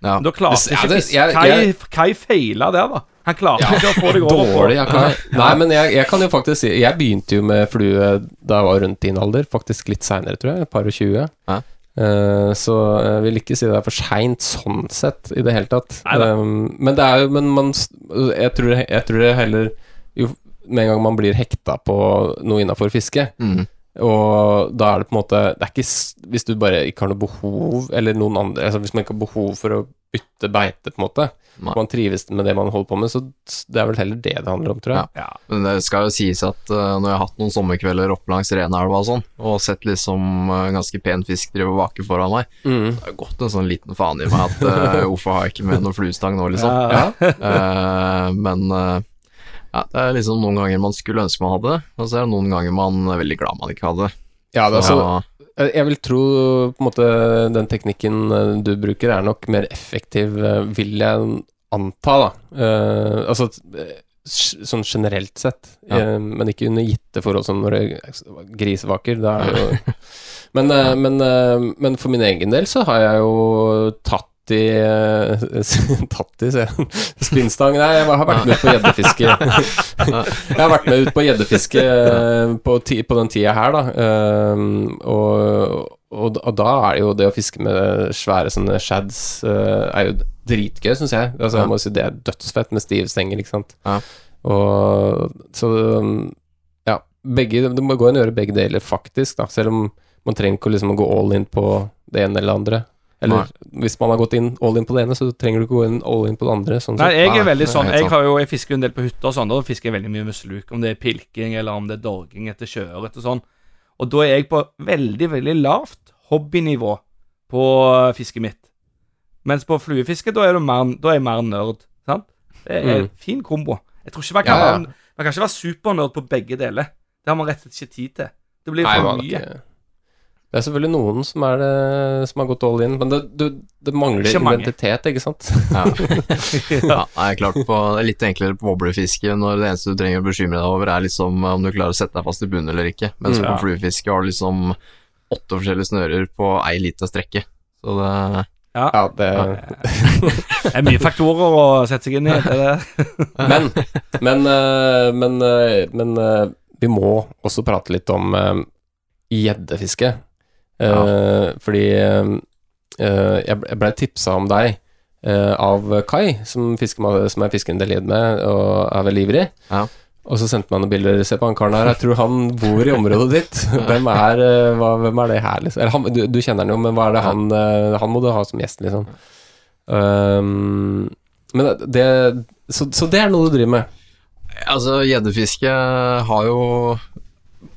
Ja. Men da klarte Det- ja, ikke det- jeg- Kai, jeg- Kai feila der, da. Han klarte ikke å få deg <laughs> over på Dårlig. Jeg kan, nei, men jeg, jeg kan jo faktisk si Jeg begynte jo med flue da jeg var rundt din alder. Faktisk litt seinere, tror jeg. Et par og tjue. Ja. Eh, så jeg vil ikke si det er for seint sånn sett, i det hele tatt. Neida. Um, men det er jo Men man Jeg tror, jeg tror det heller Jo med en gang man blir hekta på noe innafor fiske, Mm. og da er det på en måte Det er ikke Hvis du bare ikke har noe behov, eller noen andre altså Hvis man ikke har behov for å bytte beite, på en måte, Nei. man trives med det man holder på med, så det er vel heller det det handler om, tror jeg. Ja. Men det skal jo sies at uh, når jeg har hatt noen sommerkvelder oppe langs Renelva og sånn, og sett liksom uh, ganske pen fisk drive og vake foran meg, Mm. det har gått en sånn liten faen i meg at uh, <laughs> hvorfor har jeg ikke med noe fluestang nå, liksom. Ja. Eh, men ja, det er liksom noen ganger man skulle ønske man hadde og så er det noen ganger man er veldig glad man ikke hadde. Ja, det er altså, Så, Jeg jeg vil tro på en måte den teknikken eh, du bruker er nok mer effektiv, eh, vil jeg anta, da. Uh, altså eh, sånn generelt sett, Ja. uh, men ikke under gitte forhold som når det er grisevaker. Da er det jo <laughs> men, uh, men, eh, men for min egen del så har jeg jo tatt i eh, <laughs> Tatt i. Spinnstang Nei, jeg har vært med på gjeddefiske. <laughs> Jeg har vært med ut på gjeddefiske eh, på, på den tida her, da. Ehm, og, og, og da er det jo det å fiske med svære sånne shads eh, er jo dritgøy, syns jeg. Altså, jeg må si Det er dødsfett med stive stenger, ikke sant. Ja. Og så Ja, begge Det må gå an å gjøre begge deler, faktisk, da. Selv om man trenger ikke å liksom gå all in på det ene eller andre. Eller hvis man har gått inn all in på det ene, så trenger du ikke gå inn all in på det andre. Sånn Nei, jeg er veldig sånn Jeg har jo, jeg fisker jo en del på hytta og sånn. og Da fisker jeg veldig mye med sluk. Om det er pilking, eller om det er dorging etter sjøørret og sånn. Og da er jeg på veldig, veldig lavt hobbynivå på fisket mitt. Mens på fluefiske, da er, du mer, da er jeg mer nerd. Sant? Det er en Mm. fin kombo. Jeg tror ikke man kan, Ja, ja. være- man kan ikke være supernerd på begge deler. Det har man rett og slett ikke tid til. Det blir Nei, for Nei, mye. ikke- Det er selvfølgelig noen som, er det, som har gått all in, men det, du, det mangler Ikke identitet, ikke sant? Ja. <laughs> ja, er klart på, det er litt enklere på wobblerfiske når det eneste du trenger å bekymre deg over, er liksom om du klarer å sette deg fast i bunnen eller ikke. Mens Mm. på Ja. fluefiske har du liksom åtte forskjellige snører på ei lita strekke. Så det Ja, det, <laughs> Det er mye faktorer å sette seg inn i. Det det. <laughs> men men, eh, men, eh, men eh, vi må også prate litt om eh, gjeddefiske. Eh, Fordi eh, jeg ble- jeg blei tipsa om deg eh, av Kai, som, fisker, med- som jeg fisker en del med og er veldig ivrig. Ja. Og så sendte man noen bilder. Se på han karen her, jeg tror han bor i området <laughs> ditt. Hvem er, hva, hvem er det her, liksom? Eller han, du, du kjenner han jo, men hva er det han Han må du ha som gjest, liksom. Um, men det så, så det er noe du driver med? Altså, gjeddefiske har jo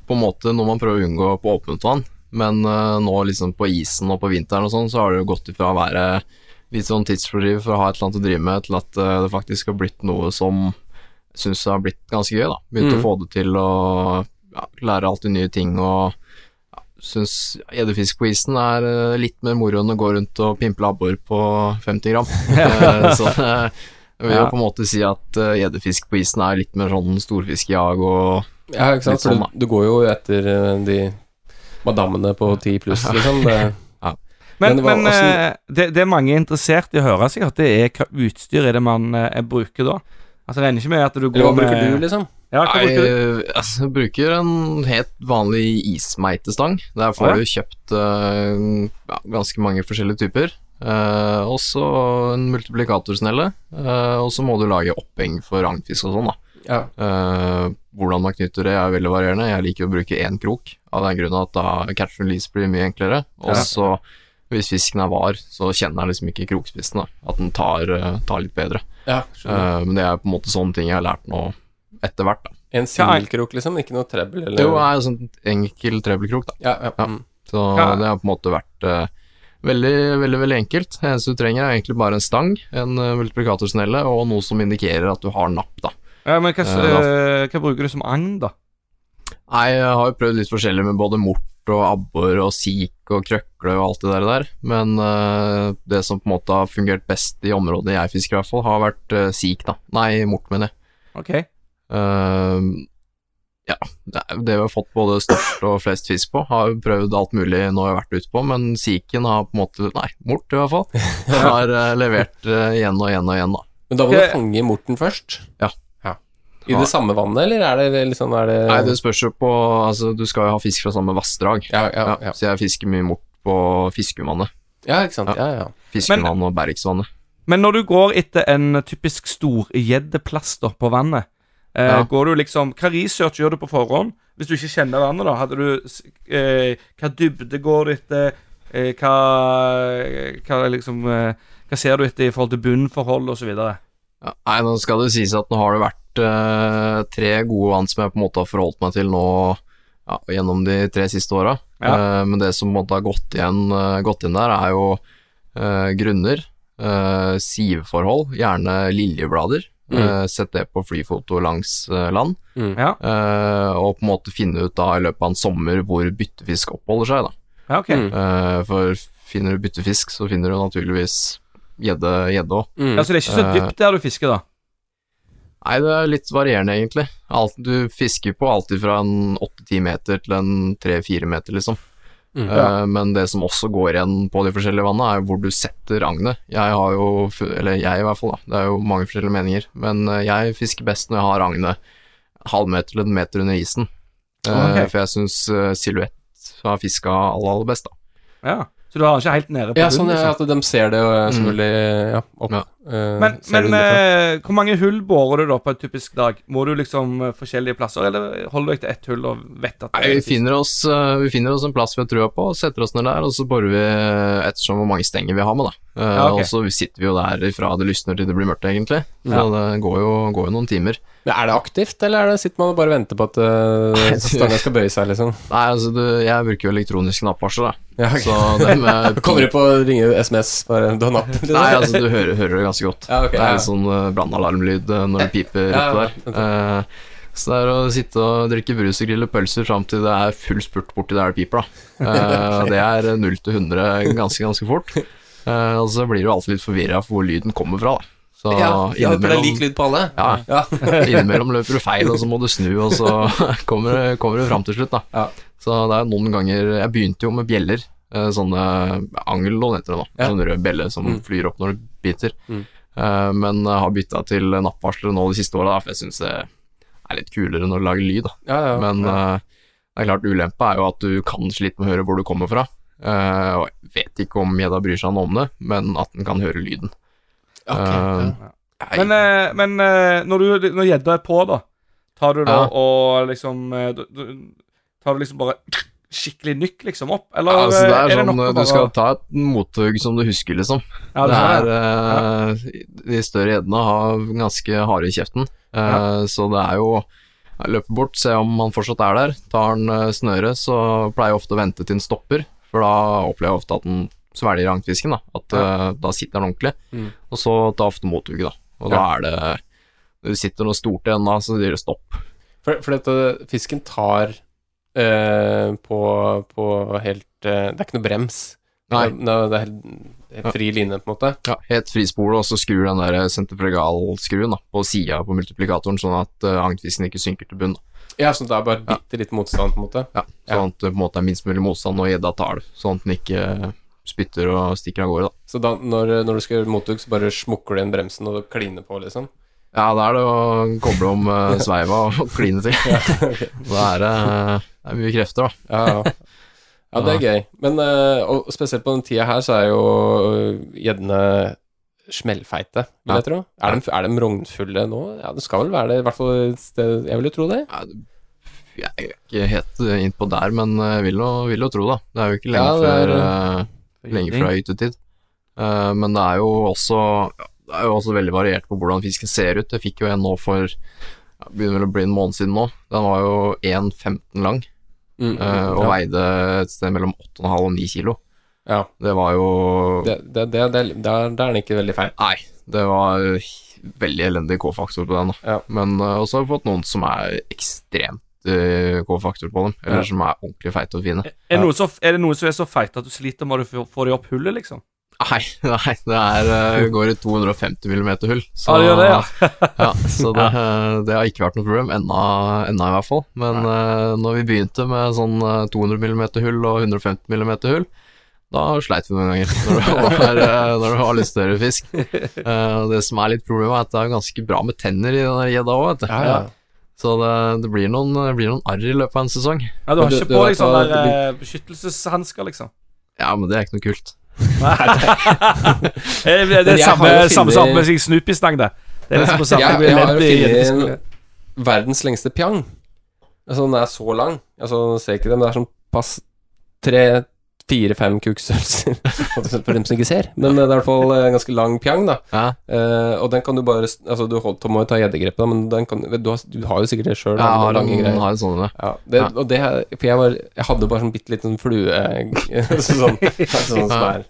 på en måte noe man prøver å unngå på åpent vann, men uh, nå liksom på isen og på vinteren og sånn, så har det jo gått ifra å være litt sånn tidsfordriv for å ha et eller annet å drive med, til at uh, det faktisk har blitt noe som syns har blitt ganske gøy, da. Begynt Mm. å få det til å ja, lære alltid nye ting og ja, syns edderfisk på isen er eh, litt mer moro enn å gå rundt og pimple abbor på 50 gram. <laughs> Så jeg vil jo på en måte si at gjeddefisk på isen er litt mer sånn storfiskejag og Ja, ikke sant? Sånn, du, du går jo etter de madammene på 10 pluss, <laughs> liksom. Det, Men, Men hva- men eh, det, det er mange interessert i å høre sikkert, det er hva utstyr er det man eh, bruker da? Altså, det regner ikke med at du går med... hva med bruker du, liksom? Ja, hva Nei, bruker du? eh, altså, jeg bruker en helt vanlig ismeitestang. Der får ja. du kjøpt uh, ja, ganske mange forskjellige typer. Uh, og så en multiplikatorsnelle. Uh, og så må du lage oppheng for ragnfisk og sånn, da. Ja. Uh, hvordan man knytter det er veldig varierende. Jeg liker å bruke én krok, av den grunn at da catch and release blir mye enklere. Og Ja. så, hvis fisken er var, så kjenner jeg liksom ikke krokspissen, da. At den tar, eh, tar litt bedre. ja. Eh, men det er på en måte sånne ting jeg har lært nå etter hvert, da. En singelkrok, liksom? Ikke noe treble? Eller? Jo, er sånn enkel trebbelkrok, da. ja, ja. Ja. Mm. Så Ja. det har på en måte vært uh, veldig, veldig veldig enkelt. Det eneste du trenger, er egentlig bare en stang, en uh, multiplikatorsnelle og noe som indikerer at du har napp, da. Ja, men hva, eh, hva bruker du som agn, da? Nei, jeg har jo prøvd litt forskjellig med både mort og abbor og sik og krøkle og alt det der, der. men uh, det som på en måte har fungert best i området jeg fisker, i hvert fall, har vært uh, sik, da. Nei, mort, mener jeg. Ok. Uh, ja, det, vi har fått både størst og flest fisk på, har jo prøvd alt mulig nå jeg har vært ute på, men siken har på en måte Nei, mort i hvert fall. <laughs> Har levert igjen og igjen og igjen, da. Men da må du fange morten først? Ja. I det samme vannet, eller er det liksom er det... Nei, det spørs jo på Altså, du skal jo ha fisk fra samme vassdrag. Ja, ja, Ja, ja. Så jeg fisker mye mort på Fiskevannet. ja, ikke sant. Ja, ja. Fiskumvannet og Bergsvannet. Men når du går etter en typisk storgjeddeplass da, på vannet, eh, Ja. går du liksom Hva research gjør du på forhånd? Hvis du ikke kjenner vannet, da, hadde du eh, Hva dybde går du etter? Eh, hva, hva liksom eh, Hva ser du etter i forhold til bunnforhold osv.? Ja, nei, nå skal det sies at nå har det vært eh, tre gode vann som jeg på en måte har forholdt meg til nå ja, gjennom de tre siste åra. Ja. Uh, men det som på en måte har gått igjen, eh, gått inn der, er jo eh, grunner, eh, siveforhold, gjerne liljeblader. Mm. Eh, Sett det på flyfoto langs land, Mm. Ja. eh, og på en måte finne ut da i løpet av en sommer hvor byttefisk oppholder seg. da. ja, okay. Mm. Eh, for finner du byttefisk, så finner du naturligvis gjedde òg. Mm. Ja, så det er ikke så dypt der du fisker, da? Nei, det er litt varierende, egentlig. Alt, du fisker på alltid fra en 8-10 meter til en 3-4 meter, liksom. Mm. Eh, men det som også går igjen på de forskjellige vannene, er hvor du setter agnet. Jeg har jo, eller jeg i hvert fall, da, det er jo mange forskjellige meninger, men eh, jeg fisker best når jeg har agnet halvmeter til en meter under isen. Okay. Uh, For jeg syns uh, silhuett har fiska aller, aller best, da. Ja. Så du har den ikke helt nede på Ja, bunnen. sånn ja, sånn at de ser det, og selvfølgelig ja, opp. Ja. eh, Men, men eh, hvor mange hull borer du da på en typisk dag? Må du liksom eh, forskjellige plasser, eller holder du deg til ett hull og vet at Nei, vi finner, oss, eh, vi finner oss en plass vi har trua på, setter oss ned der, og så borer vi eh, ettersom hvor mange stenger vi har med, da. Eh, Ja, ok. Og så sitter vi jo der fra det lysner til det blir mørkt, egentlig. Så det går jo, går jo noen timer. Men Er det aktivt, eller er det, sitter man og bare venter på at <laughs> uh, stanga skal bøye seg, liksom? Nei, altså, du, jeg bruker jo elektronisk nappvarsel, da. Ja, okay. Så med <laughs> Kommer du på å ringe SMS bare du har napp? liksom? Nei, altså, du hører, hører det ganske godt. Ja, okay, det er litt sånn uh, brannalarmlyd eh, når det piper Ja, oppe der. Uh, så det er å sitte og drikke brus og grille pølser fram til det er full spurt borti der det piper, da. <laughs> Eh, det er 0 til 100 ganske, ganske fort. Eh, og så blir du alltid litt forvirra for hvor lyden kommer fra, da. Så Ja, ja, for det er lik lyd på alle? Ja. Ja. <laughs> Innimellom løper du feil, og så må du snu, og så <laughs> kommer, det- kommer du fram til slutt, da. Ja. Så det er noen ganger Jeg begynte jo med bjeller. eh, Sånne angelån heter det nå. Ja. Sånn rød bjelle som Mm. flyr opp når du biter. Mm. Eh, Men jeg har bytta til nappvarslere nå de siste åra, for jeg syns det er litt kulere når du lager lyd. Da. Ja, ja, Men ja. eh, det er klart ulempa er jo at du kan slite med å høre hvor du kommer fra. Eh, og jeg vet ikke om gjedda bryr seg noe om det, men at den kan høre lyden. Ok, Eh, ja. Men, eh, men eh, når du når gjedda er på, da, tar du da Ja. og liksom eh, du, du, Tar du liksom bare skikkelig nykk liksom opp, eller Ja, altså, det eh, er, det sånn, nok å Du bare skal ta et mothugg som du husker, liksom. Ja, det det er, er eh, De større gjeddene har ganske harde i kjeften, eh, så det er jo jeg løper bort, se om han fortsatt er der. Tar han eh, snøret, så pleier jeg ofte å vente til den stopper, for da opplever jeg ofte at den svelger agnfisken. Da. At eh, da sitter den ordentlig. Mm. Og så tar ofte mothugget, da. Og da er det Når det sitter noe stort igjen da, så sier det stopp. For, for dette, fisken tar uh, på, på helt uh, Det er ikke noe brems. Nei. Det, det er helt, helt fri line, på en måte. Ja, helt frispole, og så skrur den der sentrifugalskruen da, på sida på multiplikatoren, sånn at uh, agnfisken ikke synker til bunn. Ja, så det er bare bitte litt motstand, på en måte. Ja, sånn at det på en måte er minst mulig motstand og gjedda tar det, sånn at den ikke spytter og stikker av gårde. da. Så da, når, når du skal gjøre mothugg, så bare smukker du igjen bremsen og kliner på, liksom? Ja, da er det å koble om uh, <laughs> sveiva og kline til. <laughs> Da er det, eh, det er mye krefter, da. Ja, ja. ja det er gøy. Men eh, og spesielt på den tida her, så er jo øh, gjeddene smellfeite, vil jeg tro. Er de, er de rognfulle nå? Ja, det skal vel være det, i hvert fall et sted Jeg vil jo tro det. Det- Jeg er ikke helt innpå der, men jeg vil jo, vil jo tro, da. Det er jo ikke lenge Ja, er, før Lenge fra hyttetid. Uh, men det er jo også Det er jo også veldig variert på hvordan fisken ser ut. Jeg fikk jo en nå for ja, Begynner vel å bli en måned siden nå. Den var jo 1,15 lang. Mm, uh, og ja. veide et sted mellom 8,5 og 9 kilo. Ja. Det var jo Det, det, det, det, der, er den ikke veldig feil. Nei, det var veldig elendig K-faktor på den. Ja. Men uh, også har vi fått noen som er ekstremt K-faktor på dem, eller som er ordentlig feite og fine. Er, noe så, er det noen som er så feit at du sliter med å få- dem opp hullet, liksom? Nei, <laughs> nei det er, uh, går i 250 mm hull. Ja, det gjør det, ja. <laughs> ja, så det, uh, det har ikke vært noe problem, ennå ennå i hvert fall. Men uh, når vi begynte med sånn uh, 200 mm hull og 150 mm hull, da sleit vi noen ganger <laughs> når du har uh, når du har litt større fisk. Det som er litt problemet, er at det er ganske bra med tenner i den gjedda òg, vet du. Ja, ja. Så det, det, blir noen, det blir noen arr i løpet av en sesong. Ja, Du har du- ikke du på deg sånne blir... det eh, beskyttelseshansker, liksom? Ja, men det er ikke noe kult. Nei, det <laughs> er det er samme, har samme som med Snoopy-stang, det. Det er liksom på samme Jeg, jeg har jo funnet verdens lengste pjang. Altså, den er så lang. Altså, ser ikke det, men det er sånn pass tre, fire, fem kukkstørrelser. <laughs> For dem som ikke ser. Men det er i hvert fall en ganske lang pjang, da. Ja, Uh, og den kan du bare Altså, du holdt, må jo ta gjeddegrepet, da, men den kan, du, har, du har jo sikkert det sjøl. jeg har en, har en sånn ja. Ja, det, Ja. og det For jeg, var, jeg hadde bare sånn bitte liten flue <laughs> sånn, sånn som er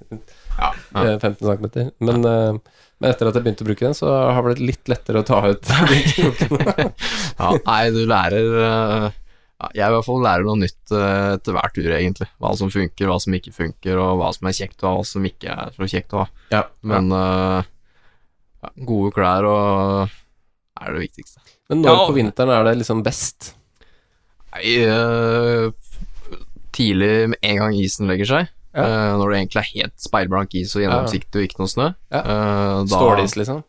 ja, eh, 15 cm. Men, uh, men etter at jeg begynte å bruke den, så har det blitt litt lettere å ta ut <laughs> de krokene. Ja, nei, du lærer uh ja, Jeg i hvert fall lærer noe nytt eh, etter hver tur, egentlig. Hva som funker, hva som ikke funker, og hva som er kjekt å ha, hva som ikke er så kjekt å ha. Ja, Men eh, ja, gode klær og er det viktigste. Men når Ja. på vinteren er det liksom best? Nei, uh, tidlig med en gang isen legger seg, Ja. eh, når det egentlig er helt speilblank is og gjennomsiktig og ikke noe snø Ja. da- Stålis, liksom?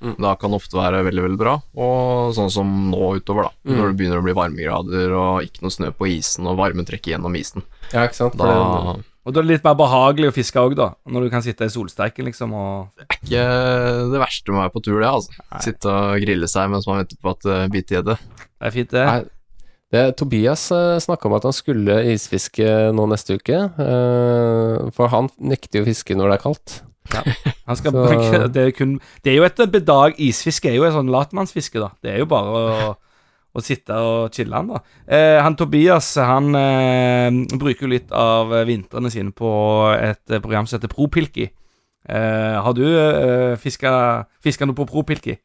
Mm. Da kan det ofte være veldig, veldig bra. Og sånn som nå utover, da. Mm. Når det begynner å bli varmegrader og ikke noe snø på isen, og varmen trekker gjennom isen. Ja, ikke sant? Da det- Og da er det litt mer behagelig å fiske òg, da. Når du kan sitte i solsteiken, liksom, og ikke det verste med å være på tur, det, altså. Sitte og grille seg mens man venter på at det biter gjedde. Det er fint, det. Nei, det, Tobias uh, snakka om at han skulle isfiske nå neste uke. eh, for han nekter jo å fiske når det er kaldt. Så- bruke det er, kun, det er jo et bedag Isfiske er jo et sånn latmannsfiske, da. Det er jo bare å, å sitte og chille, han, da. Eh, han Tobias han eh, bruker jo litt av vintrene sine på et program som heter Propilki. Eh, har du eh, fiska noe på Propilki?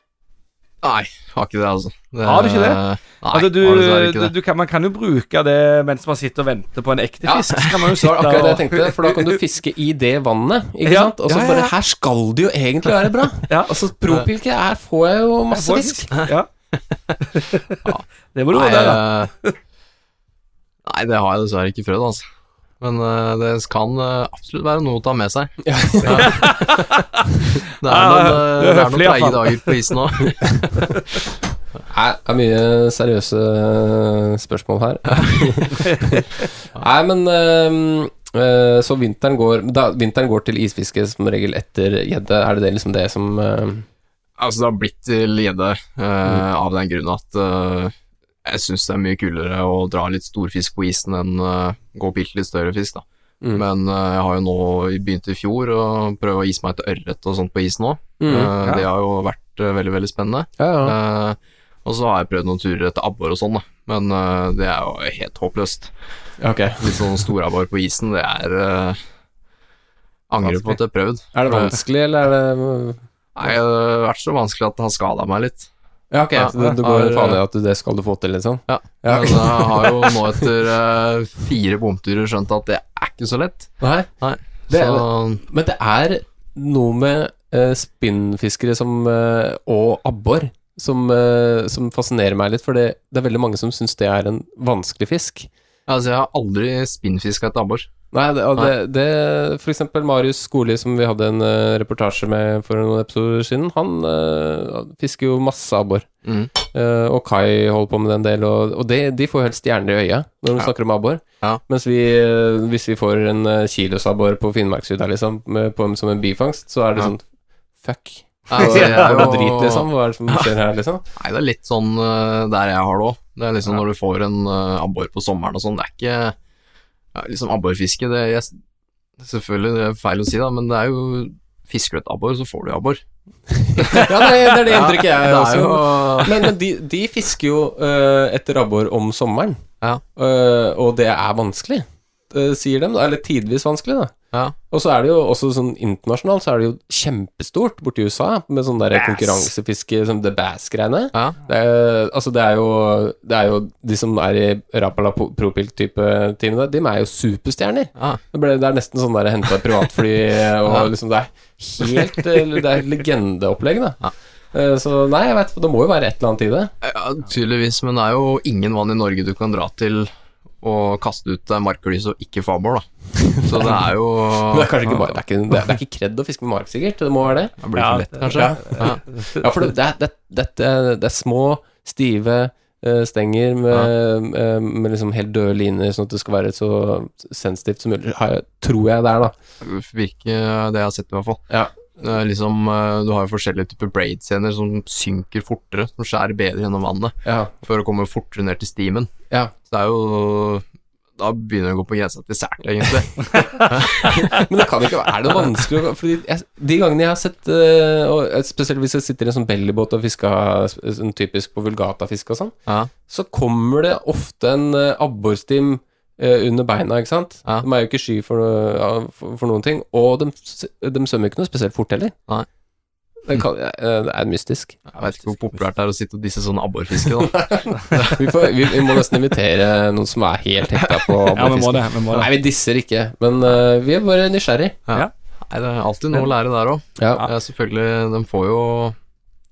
Nei, har ikke det, altså. Det, Har du ikke det? Nei, altså, du, ikke det. du kan, man kan jo bruke det mens man sitter og venter på en ekte Ja, fisk. Så kan man jo <laughs> Det var sitte akkurat det jeg tenkte, for da kan du fiske i det vannet, ikke Ja, sant? Og så ja, ja, bare. Her skal det jo egentlig være bra. <laughs> Ja. Altså, propilke, her får jeg jo masse fisk. Ja. <laughs> det må du vurdere. eh, nei, det har jeg dessverre ikke prøvd, altså. Men uh, det kan uh, absolutt være noe å ta med seg. <laughs> Ja. <laughs> Det er noen, er det er noen treige dager på isen òg. <laughs> Nei, det er mye seriøse spørsmål her. Nei, men ehm, eh, Så vinteren går da, Vinteren går til isfiske som regel etter gjedde. Er det det liksom det som Altså, det har blitt til gjedde mm. av den grunn at jeg syns det er mye kulere å dra litt storfisk på isen enn uh, gå og pilte litt større fisk, da. Mm. Men eh, jeg har jo nå begynt i fjor å prøve å ise meg et ørret og sånt på isen òg. Mm, ja. Det har jo vært eh, veldig, veldig spennende. Ja, ja. Eh, og så har jeg prøvd noen turer etter abbor og sånn, da. Men eh, det er jo helt håpløst. Okay. Litt sånn storabbor på isen, det er uh, Angrer på at jeg har prøvd. Er det vanskelig, eller er det Nei, det har vært så vanskelig at det har skada meg litt. Ja, ok. Ja, så du, du går har, faen i at det skal du få til, liksom? Ja. Ja, Men jeg har jo nå <laughs> etter uh, fire bomturer skjønt at det er ikke så lett. Nei. Nei. Det er- Men det er noe med uh, spinnfiskere som, uh, og abbor som, som fascinerer meg litt, for det, det er veldig mange som syns det er en vanskelig fisk. Altså, jeg har aldri spinnfiska et abbor. Nei, det, og det, det For eksempel Marius Skoli, som vi hadde en uh, reportasje med for noen episoder siden, han uh, fisker jo masse abbor. Mm. Uh, og Kai holder på med den del, og, og det, de får jo helst stjerner i øyet når de Ja. snakker om abbor. Ja. Mens vi, hvis vi får en uh, kilosabbor på Finnmarksvidda, liksom, med, på, som en bifangst, så er det Ja. sånn Fuck. Jeg <laughs> er jo- drit, liksom? Hva er det som skjer her, liksom? Nei, det er litt sånn der jeg har det òg. Det er liksom når du får en abbor på sommeren og sånn, det er ikke ja, Liksom abborfiske, det jeg, Selvfølgelig, det er feil å si, da, men det er jo Fisker du et abbor, så får du abbor. <laughs> Ja, det, det er det inntrykket jeg er også jo Men, men de, de fisker jo uh, etter abbor om sommeren, Ja. uh, og det er vanskelig, uh, sier de. Eller tidvis vanskelig, da. Ja. Og så er det jo også sånn internasjonalt, så er det jo kjempestort borti USA, med sånn der Bass. konkurransefiske, som The Bass-greiene. Ja. Altså, det er jo Det er jo de som er i Rapala Propil-type teamene, de er jo superstjerner. Ja. Det, ble, det er nesten sånn der henta privatfly, <laughs> og Ja. liksom det er helt eh, Det er legendeopplegg, da. Ja. Eh, Så nei, jeg veit Det må jo være et eller annet i det. Ja, tydeligvis, men det er jo ingen vann i Norge du kan dra til og kaste ut marklys og ikke fabor, da. Så det er jo <laughs> det er kanskje ikke det er ikke, det er, ikke kred å fiske med mark, sikkert. Det må være det. Det blir Ja, for lett, kanskje. Ja. Ja. For det, det, det, det er små, stive eh, stenger med, eh, med liksom helt døde liner, sånn at det skal være så sensitivt som mulig. Tror jeg det er, da. Det virker det jeg har sett, i hvert fall. Ja. Er liksom, eh, du har jo forskjellige typer braid-scener som synker fortere, som skjærer bedre gjennom vannet, Ja. for å komme fortere ned til stimen. ja. Så det er jo Da begynner det å gå på grensa til sært, egentlig. <laughs> <laughs> Men det kan ikke være Er det vanskelig Fordi jeg, De gangene jeg har sett eh, og Spesielt hvis jeg sitter i en sånn bellybåt og fisker sånn typisk på vulgatafiske og sånn, Ja. så kommer det ofte en abborstim eh, under beina, ikke sant? Ja. De er jo ikke sky for, noe- ja, for, for noen ting. Og de, de svømmer ikke noe spesielt fort heller. Nei. Det, kan, eh, det er mystisk. Jeg vet ikke hvor populært det er å sitte og disse sånne abborfiske, da. <laughs> Vi, får, vi, vi må nesten invitere noen som er helt hekta på <laughs> Ja, abborfiske. Ja, Nei, vi disser ikke, men uh, vi er bare nysgjerrig. Ja. Nei, det er alltid noe å lære der òg. Ja. Ja, selvfølgelig, de får jo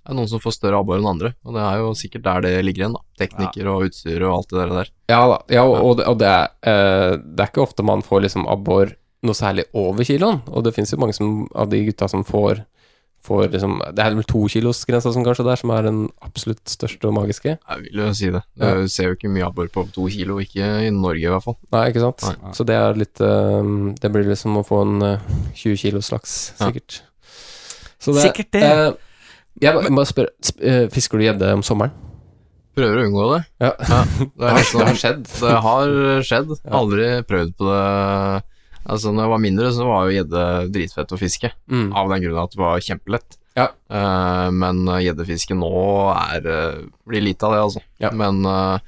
Det er noen som får større abbor enn andre, og det er jo sikkert der det ligger igjen, da. Teknikker og utstyr og alt det der. Ja da, ja, og, og det, og det, er, eh, det er ikke ofte man får liksom abbor noe særlig over kiloen, og det finnes jo mange som, av de gutta som får, får liksom Det er vel tokilosgrensa som kanskje der, som er den absolutt største og magiske? Jeg vil jo si det. Du ser jo ikke mye abbor på to kilo, ikke i Norge i hvert fall. Nei, ikke sant? Nei. Så det er litt eh, Det blir liksom å få en eh, 20 kilos laks, Ja. sikkert. Det, Sikkert det. eh, jeg må- bare spør, sp eh, Fisker du gjedde om sommeren? Prøver å unngå det. Ja. Det, er <laughs> det har skjedd. det har skjedd. Aldri prøvd på det. Altså, når jeg var mindre, så var jo gjedde dritfett å fiske. Mm. Av den grunn at det var kjempelett. Ja. Eh, men eh, gjeddefiske nå er eh, blir lite av det, altså. Ja. Men eh,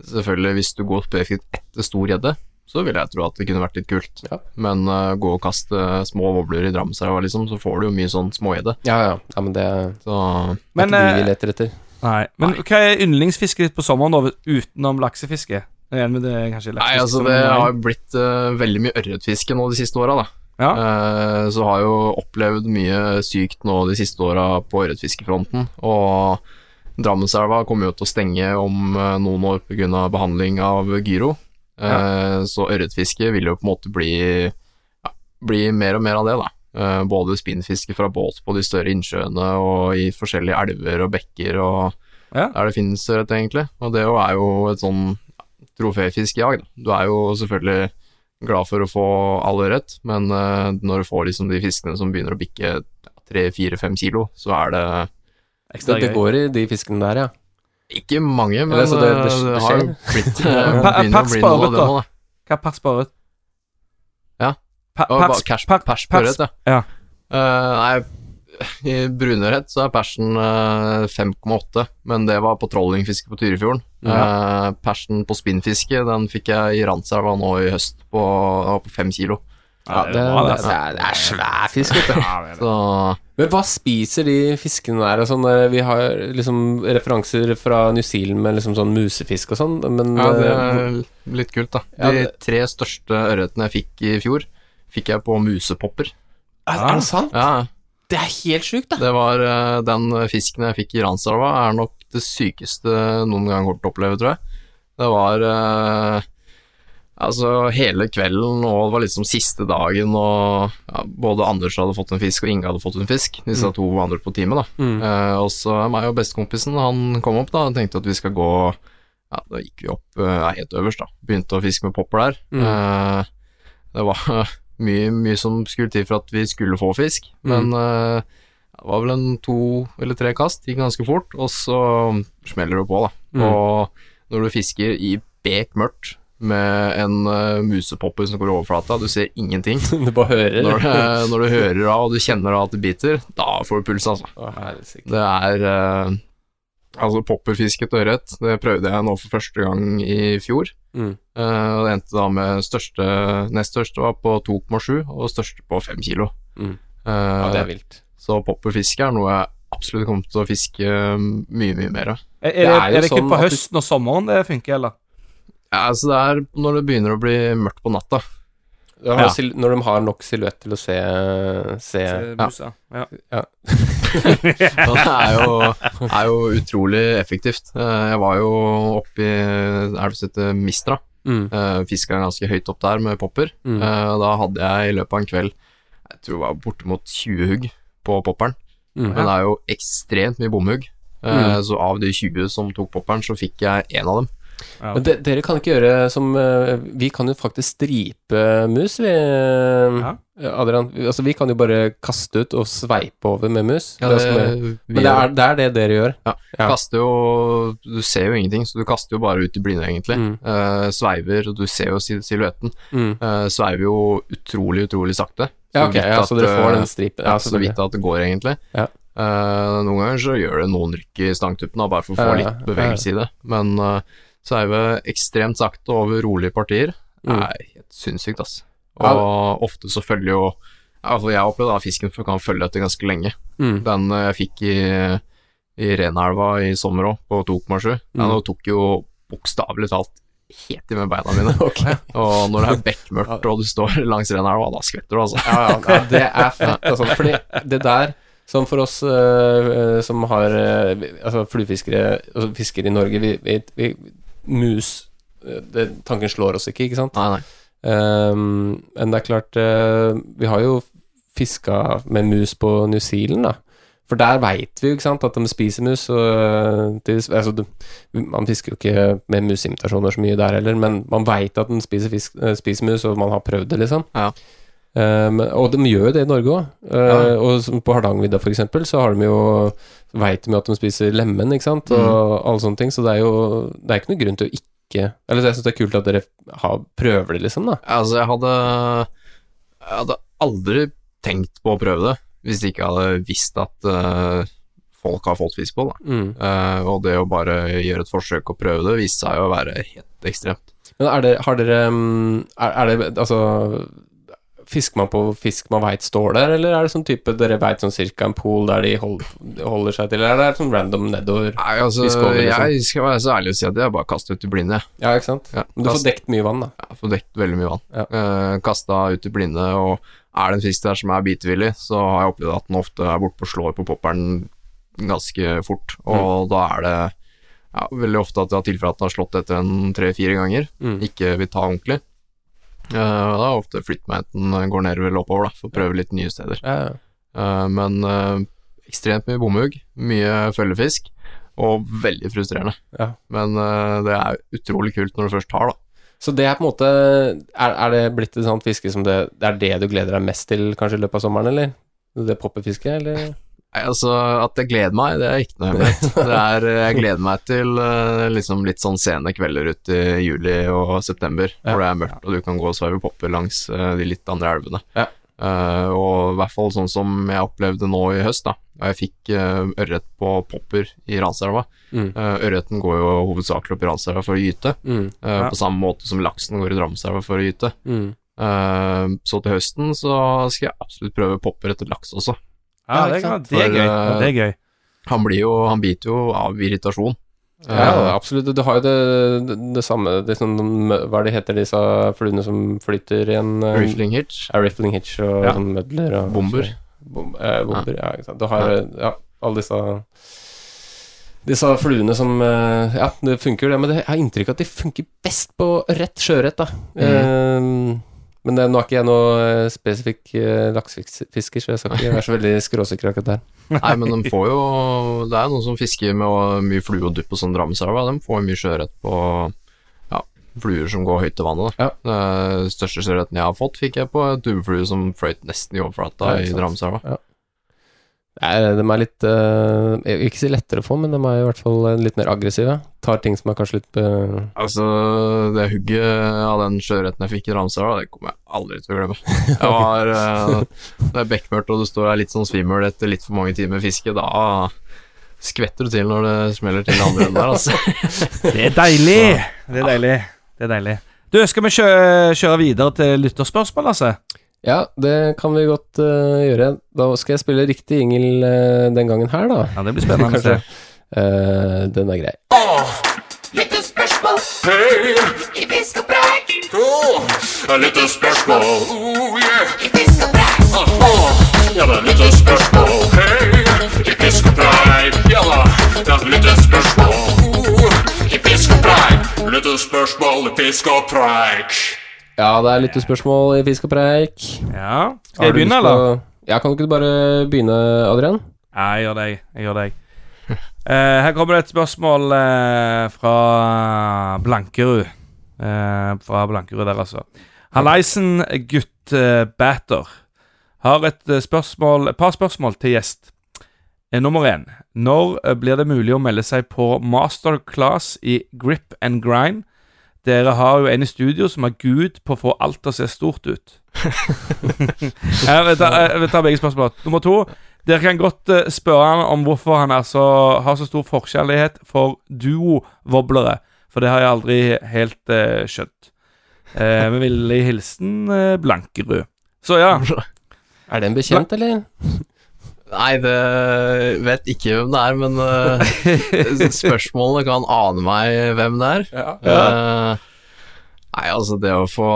selvfølgelig, hvis du går spesifikt etter stor gjedde, så ville jeg tro at det kunne vært litt kult. Ja. Men uh, gå og kaste små wobbler i Drammenselva, liksom, så får du jo mye sånn smågjedde. Ja, ja. ja men det er Så Men, ikke de vi eh, leter etter. nei. Men hva er yndlingsfisket ditt på sommeren, da, utenom laksefiske? Er det, kanskje Nei, altså det har blitt uh, veldig mye ørretfiske nå de siste åra, da. Ja. Eh, så har jeg jo opplevd mye sykt nå de siste åra på ørretfiskefronten. Og Drammenselva kommer jo til å stenge om eh, noen år pga. behandling av gyro. Eh, Så ørretfiske vil jo på en måte bli, ja, bli mer og mer av det, da. Eh, både spinnfiske fra båt på de større innsjøene og i forskjellige elver og bekker og Ja. der det finnes ørret, egentlig. Og det er jo et sånn troféfiskejag. Du er jo selvfølgelig glad for å få all ørret, men eh, når du får liksom de fiskene som begynner å bikke tre, fire, fem kilo, så er det Ekstra Det, det går i de fiskene der, ja. Ikke mange, men Eller, så det- det- eh, det har jo blitt <laughs> Pa- eh, pers på ørret, da. Hva er pers på ørret? Ja. Pers, pers på ørret, ja. ja. Eh, nei, i brunørret så er persen eh, 5,8, men det var på trollingfiske på Tyrifjorden. Eh, persen på spinnfiske, den fikk jeg i Randselva nå i høst på, på 5 kilo. Ja det, det, det, er, det er svær fisk, vet du. Så Men hva spiser de fiskene der? Og sånn, eh, vi har liksom referanser fra New Zealand med liksom sånn musefisk og sånn, men Ja, det eh, er litt kult, da. De tre største ørretene jeg fikk i fjor, fikk jeg på musepopper. er, er det sant? Ja, Det er helt sjukt, da. det var eh, den fisken jeg fikk i Ransalva, er nok det sykeste noen gang har oppleve, tror jeg. Det var Altså, hele kvelden, og det var liksom siste dagen, og ja, både Anders hadde fått en fisk, og Inge hadde fått en fisk. Disse to andre på teamet, da. Mm. Uh, og så meg og bestekompisen, han kom opp da, og tenkte at vi skal gå Ja, da gikk vi opp uh, helt øverst, da. Begynte å fiske med popper der. Mm. Uh, det var <laughs> mye, mye som skulle til for at vi skulle få fisk, men uh, det var vel en to eller tre kast, gikk ganske fort, og så smeller det på, da. Mm. Og når du fisker i bek mørkt med en uh, musepopper som går i overflata, du ser ingenting. <laughs> Du bare hører. Når, det- når du hører av og du kjenner av at det biter, da får du puls, altså. Å. Det er uh, Altså, popperfisket ørret, det prøvde jeg nå for første gang i fjor. Mm. Uh, det endte da med største Nest største var på 2,7, og største på 5 kilo. Mm. Eh, Ja, det er vilt. Så popperfiske er noe jeg absolutt kommer til å fiske mye, mye mer av. Er, er, Det er er det ikke sånn på høsten og sommeren det funker, eller? Ja, altså det er når det begynner å bli mørkt på natta. Du Ja. Når de har nok silhuett til å se, se Musa. Ja. <laughs> ja. det er jo, er jo utrolig effektivt. Eh, Jeg var jo oppe i elva som heter Mistra. mm. Uh, Fiska ganske høyt opp der med popper. Mm. Eh, da hadde jeg i løpet av en kveld Jeg tror det var bortimot 20 hugg på popperen. Mm. Men det er jo ekstremt mye bomhugg. Eh, Mm. Så av de 20 som tok popperen, så fikk jeg én av dem. Men de, dere kan ikke gjøre som eh, Vi kan jo faktisk stripe mus, vi. Adrian. Altså, vi kan jo bare kaste ut og sveipe over med mus. Ja, Det er det, er- men det er, det er det dere gjør. Ja, Ja. kaster jo Du ser jo ingenting, så du kaster jo bare ut i blinde, egentlig. Mm. Uh, sveiver, og du ser jo sil- silhuetten. Mm. Uh, sveiver jo utrolig, utrolig sakte. Ja, Så ok, vidt ja, så at, dere får eh, den stripen. Ja, Ja, så vidt at det går, egentlig. Ja. Uh, noen ganger så gjør det noen rykk i stangtuppen, da, bare for å få Ja, ja, litt bevegelse i det. Men uh, sveive ekstremt sakte over rolige partier Mm. er helt sinnssykt, ass. Ja, Og ofte så følger jo Altså, jeg har opplevd at fisken kan følge etter ganske lenge. Mm. Den eh, jeg fikk i, i Renelva i sommer òg, på 2,7, den Mm. tok jo bokstavelig talt helt i med beina mine. <laughs> Ok. Og når det er bekmørkt <laughs> og du står langs Renelva, da skvetter du, altså. Ja, ja, ja, det er fett, altså. Fordi det der, som for oss uh, som har uh, Altså fluefiskere, altså fiskere i Norge, vi, vi, vi Mus eh, det, Tanken slår oss ikke, ikke sant? Nei, nei. Um, men det er klart uh, Vi har jo fiska med mus på New Zealand, da. For der veit vi jo, ikke sant, at de spiser mus, og øh, de, altså, du, Man fisker jo ikke med musimitasjoner så mye der heller, men man veit at den spiser, fisk, spiser mus, og man har prøvd det, liksom. Ja. Um, og de gjør jo det i Norge òg. Ja. Og på Hardangervidda, eksempel, så har de jo veit de at de spiser lemen, ikke sant, og Mm. alle sånne ting. Så det er jo Det er ikke noe grunn til å ikke Eller jeg syns det er kult at dere har, prøver det, liksom, da. Altså, jeg hadde Jeg hadde aldri tenkt på å prøve det hvis ikke jeg hadde visst at uh, folk har fått fisk på det. Mm. Uh, og det å bare gjøre et forsøk og prøve det, viste seg jo å være helt ekstremt. Men er det, har dere mm, er, er det Altså Fisker man på fisk man veit står der, eller er det sånn type dere veit sånn cirka en pool der de hold, holder seg til, eller er det sånn random nedover? Nei, altså, over, liksom. jeg skal være så ærlig å si at jeg bare kastet ut i blinde. Ja, ikke sant? Ja, Men du får dekt mye vann, da. Jeg får dekt veldig mye vann. Ja. Uh, kasta ut i blinde, og er det en fisk der som er bitevillig, så har jeg opplevd at den ofte er borte på slår på popperen ganske fort, og da er det ja, veldig ofte at jeg har tilfellet at den har slått etter en tre-fire ganger, Mm. ikke vil ta ordentlig. Eh, og da er ofte flyttmeiten går nedover eller oppover, da, for å prøve litt nye steder. Ja. Eh, men uh, ekstremt mye bomhugg, mye følgefisk, og veldig frustrerende. Ja. Men eh, det er utrolig kult når du først tar, da. Så det er på en måte Er, er det blitt et sånt fiske som det, det er det du gleder deg mest til kanskje i løpet av sommeren, eller? Det poppefisket, eller? Nei, altså, At jeg gleder meg, det er ikke noe hemmelighet. <laughs> Det er, jeg gleder meg til eh, liksom litt sånn sene kvelder ut i juli og september, hvor det er mørkt og du kan gå og sveive popper langs eh, de litt andre elvene. Ja. Uh, og i hvert fall sånn som jeg opplevde nå i høst, da. Jeg fikk uh, ørret på popper i Ranselva. Mm. Uh, ørreten går jo hovedsakelig opp i Ranselva for å gyte, Mm. ja. på samme måte som laksen går i Dramselva for å gyte. Mm. Så til høsten så skal jeg absolutt prøve popper etter laks også. Ja, det, er, sant? det er gøy. eh, Ja, det er gøy. Han blir jo Han biter jo av irritasjon. Ja, Eh, absolutt. Du har jo det, det, det samme det sånn, Hva er det heter disse fluene som flyter i en eh, Rifling hitch. Ja, Riffling hitch og Ja. sånn mødler og Bomber. Bom, eh, bomber, ja. ikke sant. Du har ja, alle disse disse fluene som eh, Ja, det funker jo, det, men jeg har inntrykk av at de funker best på rett sjøørret, da. Eh, men det, nå er ikke jeg noe eh, spesifikk uh, laksefisker, så jeg skal ikke være så veldig skråsikker akkurat der. <laughs> Nei, men de får jo Det er noen som fisker med mye flue og dupp og sånn Drammenselva. De får mye sjøørret på ja, fluer som går høyt til vannet. Ja. Den største sjøørreten jeg har fått, fikk jeg på en dubbeflue som fløyt nesten i overflata Ja, i Drammenselva. Drammenselva. Nei, de er litt eh, Jeg vil ikke si lettere å få, men de er i hvert fall eh, litt mer aggressive. Tar ting som er kanskje litt eh, Altså, det hugget av den sjøørreten jeg fikk i Ramsar, det kommer jeg aldri til å glemme. <laughs> Jeg var eh, Det er bekmørkt, og du står der litt sånn svimmel etter litt for mange timer fiske. Da skvetter du til når det smeller til den andre enden der, altså. <laughs> Det er deilig. Det er deilig. Det er deilig. Du, skal vi kjøre, kjøre videre til lytterspørsmål, Lasse? Ja, det kan vi godt uh, gjøre. Da skal jeg spille riktig jingle uh, den gangen her, da. Ja, det blir spennende. Eh, den er grei. Lyttespørsmål i fisk og preik. Litt spørsmål, oh yeah. I pisk og preik. Ja, det er. I pisk og preik, ja da. Ja, litt spørsmål, oh. I pisk og preik. Litt spørsmål i pisk og preik. Ja, det er litt spørsmål i Fisk og preik. Ja. Skal jeg begynne, eller? Ja, kan du ikke bare begynne, Adrian? Ja, jeg gjør det. Jeg gjør det. uh, <laughs> her kommer det et spørsmål uh, fra Blankerud. Uh, fra Blankerud der, altså. Halleisen gutt eh, Batter har et eh, spørsmål Et par spørsmål til gjest. Eh, nummer én. Når eh, blir det mulig å melde seg på masterclass i grip and grind? Dere har jo en i studio som er gud på å få alt til å se stort ut. <laughs> Jeg vil ta, jeg vil ta begge spørsmål. Nummer to. Dere kan godt eh, spørre han om hvorfor han er så, har så stor forkjærlighet for duo-voblere. For det har jeg aldri helt eh, skjønt. Eh, med vennlig hilsen eh, Blankerud. Så ja. <laughs> Er det en bekjent, eller? Nei, det vet ikke hvem det er, men uh, <laughs> spørsmålene kan ane meg hvem det er. Eh, nei, altså, det å få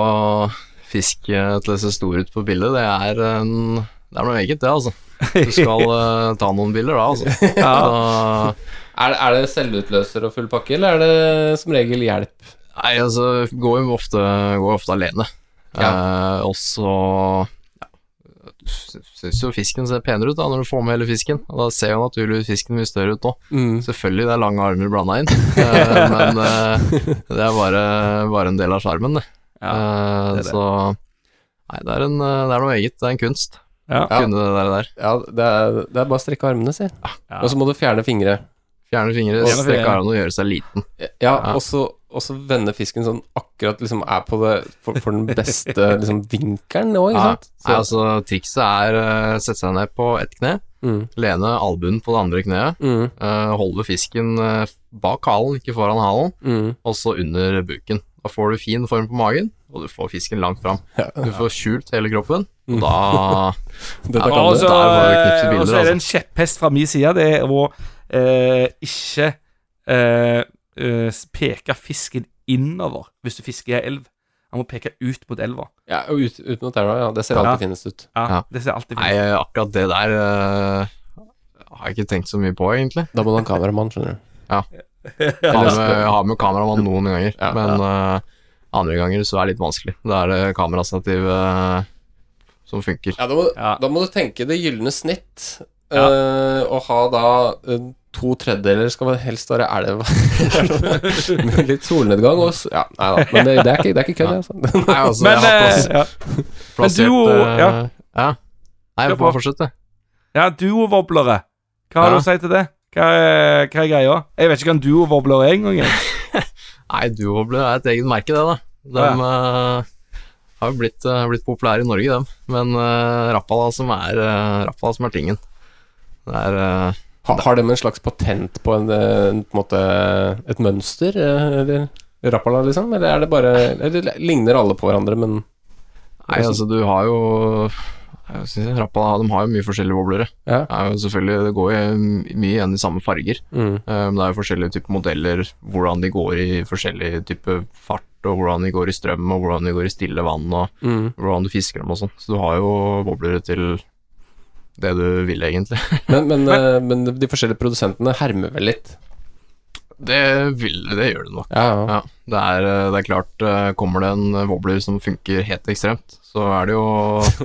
fisk eh, til å se stor ut på bildet, det er en Det er noe eget, det, altså. Du skal uh, <laughs> ta noen bilder da, altså. Så, Er, er det selvutløser og full pakke, eller er det som regel hjelp? nei, altså, går jo ofte, går ofte alene. Ja. Eh, og så ja, syns jo fisken ser penere ut da når du får med hele fisken. Og da ser jo naturligvis fisken mye større ut nå. Mm. Selvfølgelig det er lange armer blanda inn, <laughs> eh, men eh, det er bare, bare en del av sjarmen, det. Ja, Eh, det det. Så Nei, det er, en, det er noe eget. Det er en kunst. Ja. Kunne det der. der. Ja, det er, det er bare å strekke armene, si. Ja. Og så må du fjerne fingre. Fjerne fingre, strekke armene og gjøre seg liten. Ja, Ja. og så og så vende fisken sånn akkurat liksom er på det for, for den beste <laughs> liksom vinkelen òg, ikke sant? Nei, altså, trikset er uh, sette seg ned på ett kne, mm, lene albuen på det andre kneet, mm, uh, holde fisken uh, bak halen, ikke foran halen, mm. og så under buken. Da får du fin form på magen, og du får fisken langt fram. Du får skjult hele kroppen, og da <laughs> Dette Ja, kan Og du. så Der du og så er det altså. en kjepphest fra min side. Det er å eh, ikke eh, eh, peke fisken innover hvis du fisker i ei elv. Han må peke ut mot elva. Ja, og ut, ut mot elva, ja. Det ser alltid Ja. finest ut. Ja, Ja. Det ser alltid finest ut. Nei, akkurat det der uh, har jeg ikke tenkt så mye på, egentlig. Da må du ha en kameramann, skjønner du. Jeg har med, jeg har med kameramann noen ganger, Ja. men uh, andre ganger så er det litt vanskelig. Da er det kamerastativ uh, som funker. Ja, da må, Ja. da må du tenke det gylne snitt. Ja. eh, og ha da eh, to tredjedeler skal helst være elv. Med <laughs> litt solnedgang og Ja, nei da. Men det, det, er ikke, det er ikke kødd, altså. Nei, altså, Men, jeg har plass, eh, ja. plassert du og- eh, ja. ja. Nei, vi får fortsette. ja, duovoblere. Hva har Ja. du å si til det? Hva er, hva er greia? Jeg vet ikke hva en duovobler er engang. <laughs> Nei, duobler er et eget merke, det, da. De uh, har jo blitt, uh, blitt populære i Norge, dem. Men uh, Rappala som er uh, Rappala som er tingen. Det er eh, Ha, har de en slags patent på en, en, på en måte et mønster, eh, eller Rappala, liksom? Eller er det bare Eller ligner alle på hverandre, men Nei, altså, du har jo jeg Rappala de har jo mye forskjellige boblere. Ja. Det Det går jo mye igjen i samme farger. mm. Eh, det er jo forskjellige typer modeller, hvordan de går i forskjellig type fart, og hvordan de går i strøm, og hvordan de går i stille vann, og Mm. hvordan du fisker dem og sånn. Så du har jo boblere til det du vil, egentlig. <laughs> Men, men, men, men de forskjellige produsentene hermer vel litt? Det vil det gjør det nok. Ja, ja. Ja, det er, eh, det er klart, eh, kommer det en wobbler som funker helt ekstremt, så er det jo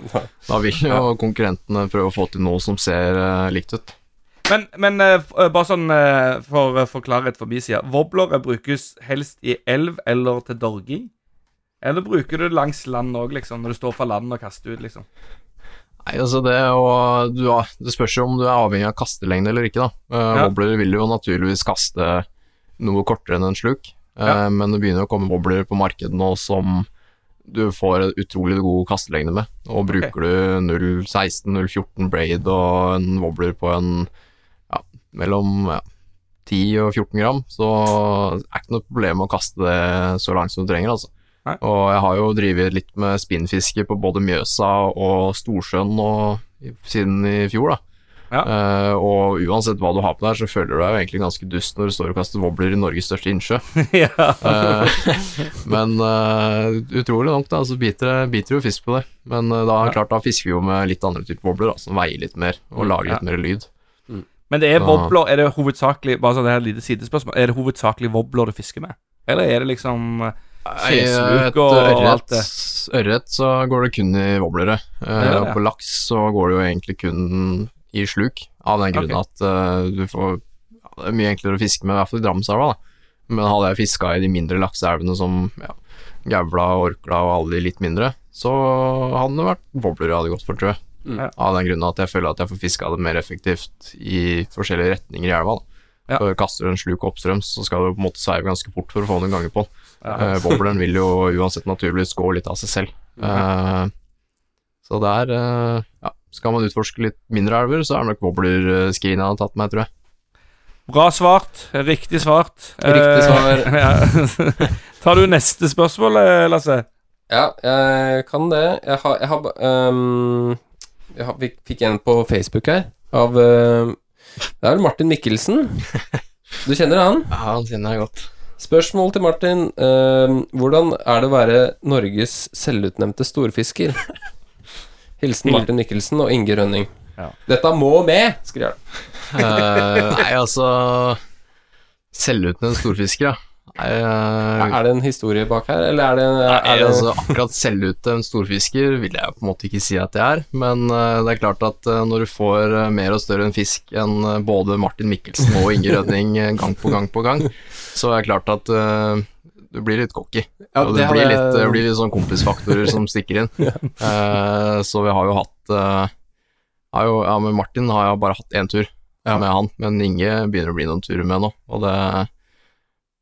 <laughs> Da vil jo konkurrentene prøve å få til noe som ser eh, likt ut. Men, men eh, eh, bare sånn eh, for, å forklare et forbisida. Woblere brukes helst i elv eller til dorging? Eller bruker du det langs land òg, liksom, når du står fra land og kaster ut, liksom? Nei, altså det, og du det spørs jo om du er avhengig av kastelengde eller ikke, da. Uh, Ja. Wobbler vil jo naturligvis kaste noe kortere enn en sluk, eh, Ja. men det begynner å komme wobbler på markedet nå som du får utrolig god kastelengde med. Og bruker du 0,16-0,14 braid og en wobbler på en ja, mellom ja, 10 og 14 gram, så er det ikke noe problem å kaste det så langt som du trenger, altså. Nei. Og jeg har jo drevet litt med spinnfiske på både Mjøsa og Storsjøen og, siden i fjor, da. Ja. Uh, og uansett hva du har på deg, så føler du deg jo egentlig ganske dust når du står og kaster wobbler i Norges største innsjø. <laughs> Eh, men uh, utrolig nok, da, så biter, det- biter jo fisk på det. Men da, Ja. klart, da fisker vi jo med litt andre typer wobbler, da, som veier litt mer og lager litt Ja. mer lyd. Men det er wobbler Er det hovedsakelig Bare sånn det her lite sidespørsmål Er det hovedsakelig wobbler du fisker med? Eller er det liksom Et og ørret, alt det. ørret så går det kun i wobblere. Eh, Ja, ja. og På laks så går det jo egentlig kun i sluk, av den grunn okay. at eh, du får ja, Det er mye enklere å fiske med, i hvert fall i Drammenselva, da. Men hadde jeg fiska i de mindre lakseelvene som ja, Gaula, Orkla og alle de litt mindre, så hadde det vært wobbler jeg hadde gått for, tror jeg. Mm. Ja. Av den grunn at jeg føler at jeg får fiska det mer effektivt i forskjellige retninger i elva. da. Ja. Kaster en sluk oppstrøms, så skal du på en måte sveive ganske fort for å få noen ganger på den. Ja. Uh, Bobleren vil jo uansett naturligvis gå litt av seg selv. Uh, så det er eh, ja, Skal man utforske litt mindre elver, så er det nok wobblerskrinet jeg har tatt meg, tror jeg. Bra svart. Riktig svart. Riktig Eh, svar. <laughs> ja. <laughs> Tar du neste spørsmål, eh, Lasse? Ja, jeg kan det. Jeg har, jeg har ehm, Jeg har, fikk, fikk en på Facebook her, av ehm, Det er vel Martin Mikkelsen. Du kjenner han? <laughs> Ja, han kjenner jeg godt. Spørsmål til Martin. ehm, hvordan er det å være Norges selvutnevnte storfisker? Hilsen Martin Mikkelsen og Inge Rønning. Ja. Dette må med, skriver han. uh, nei, altså Selvutnevnt storfisker, ja. Eh, Er det en historie bak her, eller er det, Nei, er det altså, akkurat selvutnevnt storfisker vil jeg på en måte ikke si at jeg er, men eh, det er klart at eh, når du får mer og større en fisk enn både Martin Mikkelsen og Inge Rønning eh, gang på gang på gang, så er det klart at du blir litt cocky. Ja, og det det blir litt, det blir litt sånn kompisfaktorer <laughs> som stikker inn. Så vi har jo hatt har jo, Ja, med Martin har jeg bare hatt én tur Ja. med han, men Inge begynner å bli noen turer med nå, og det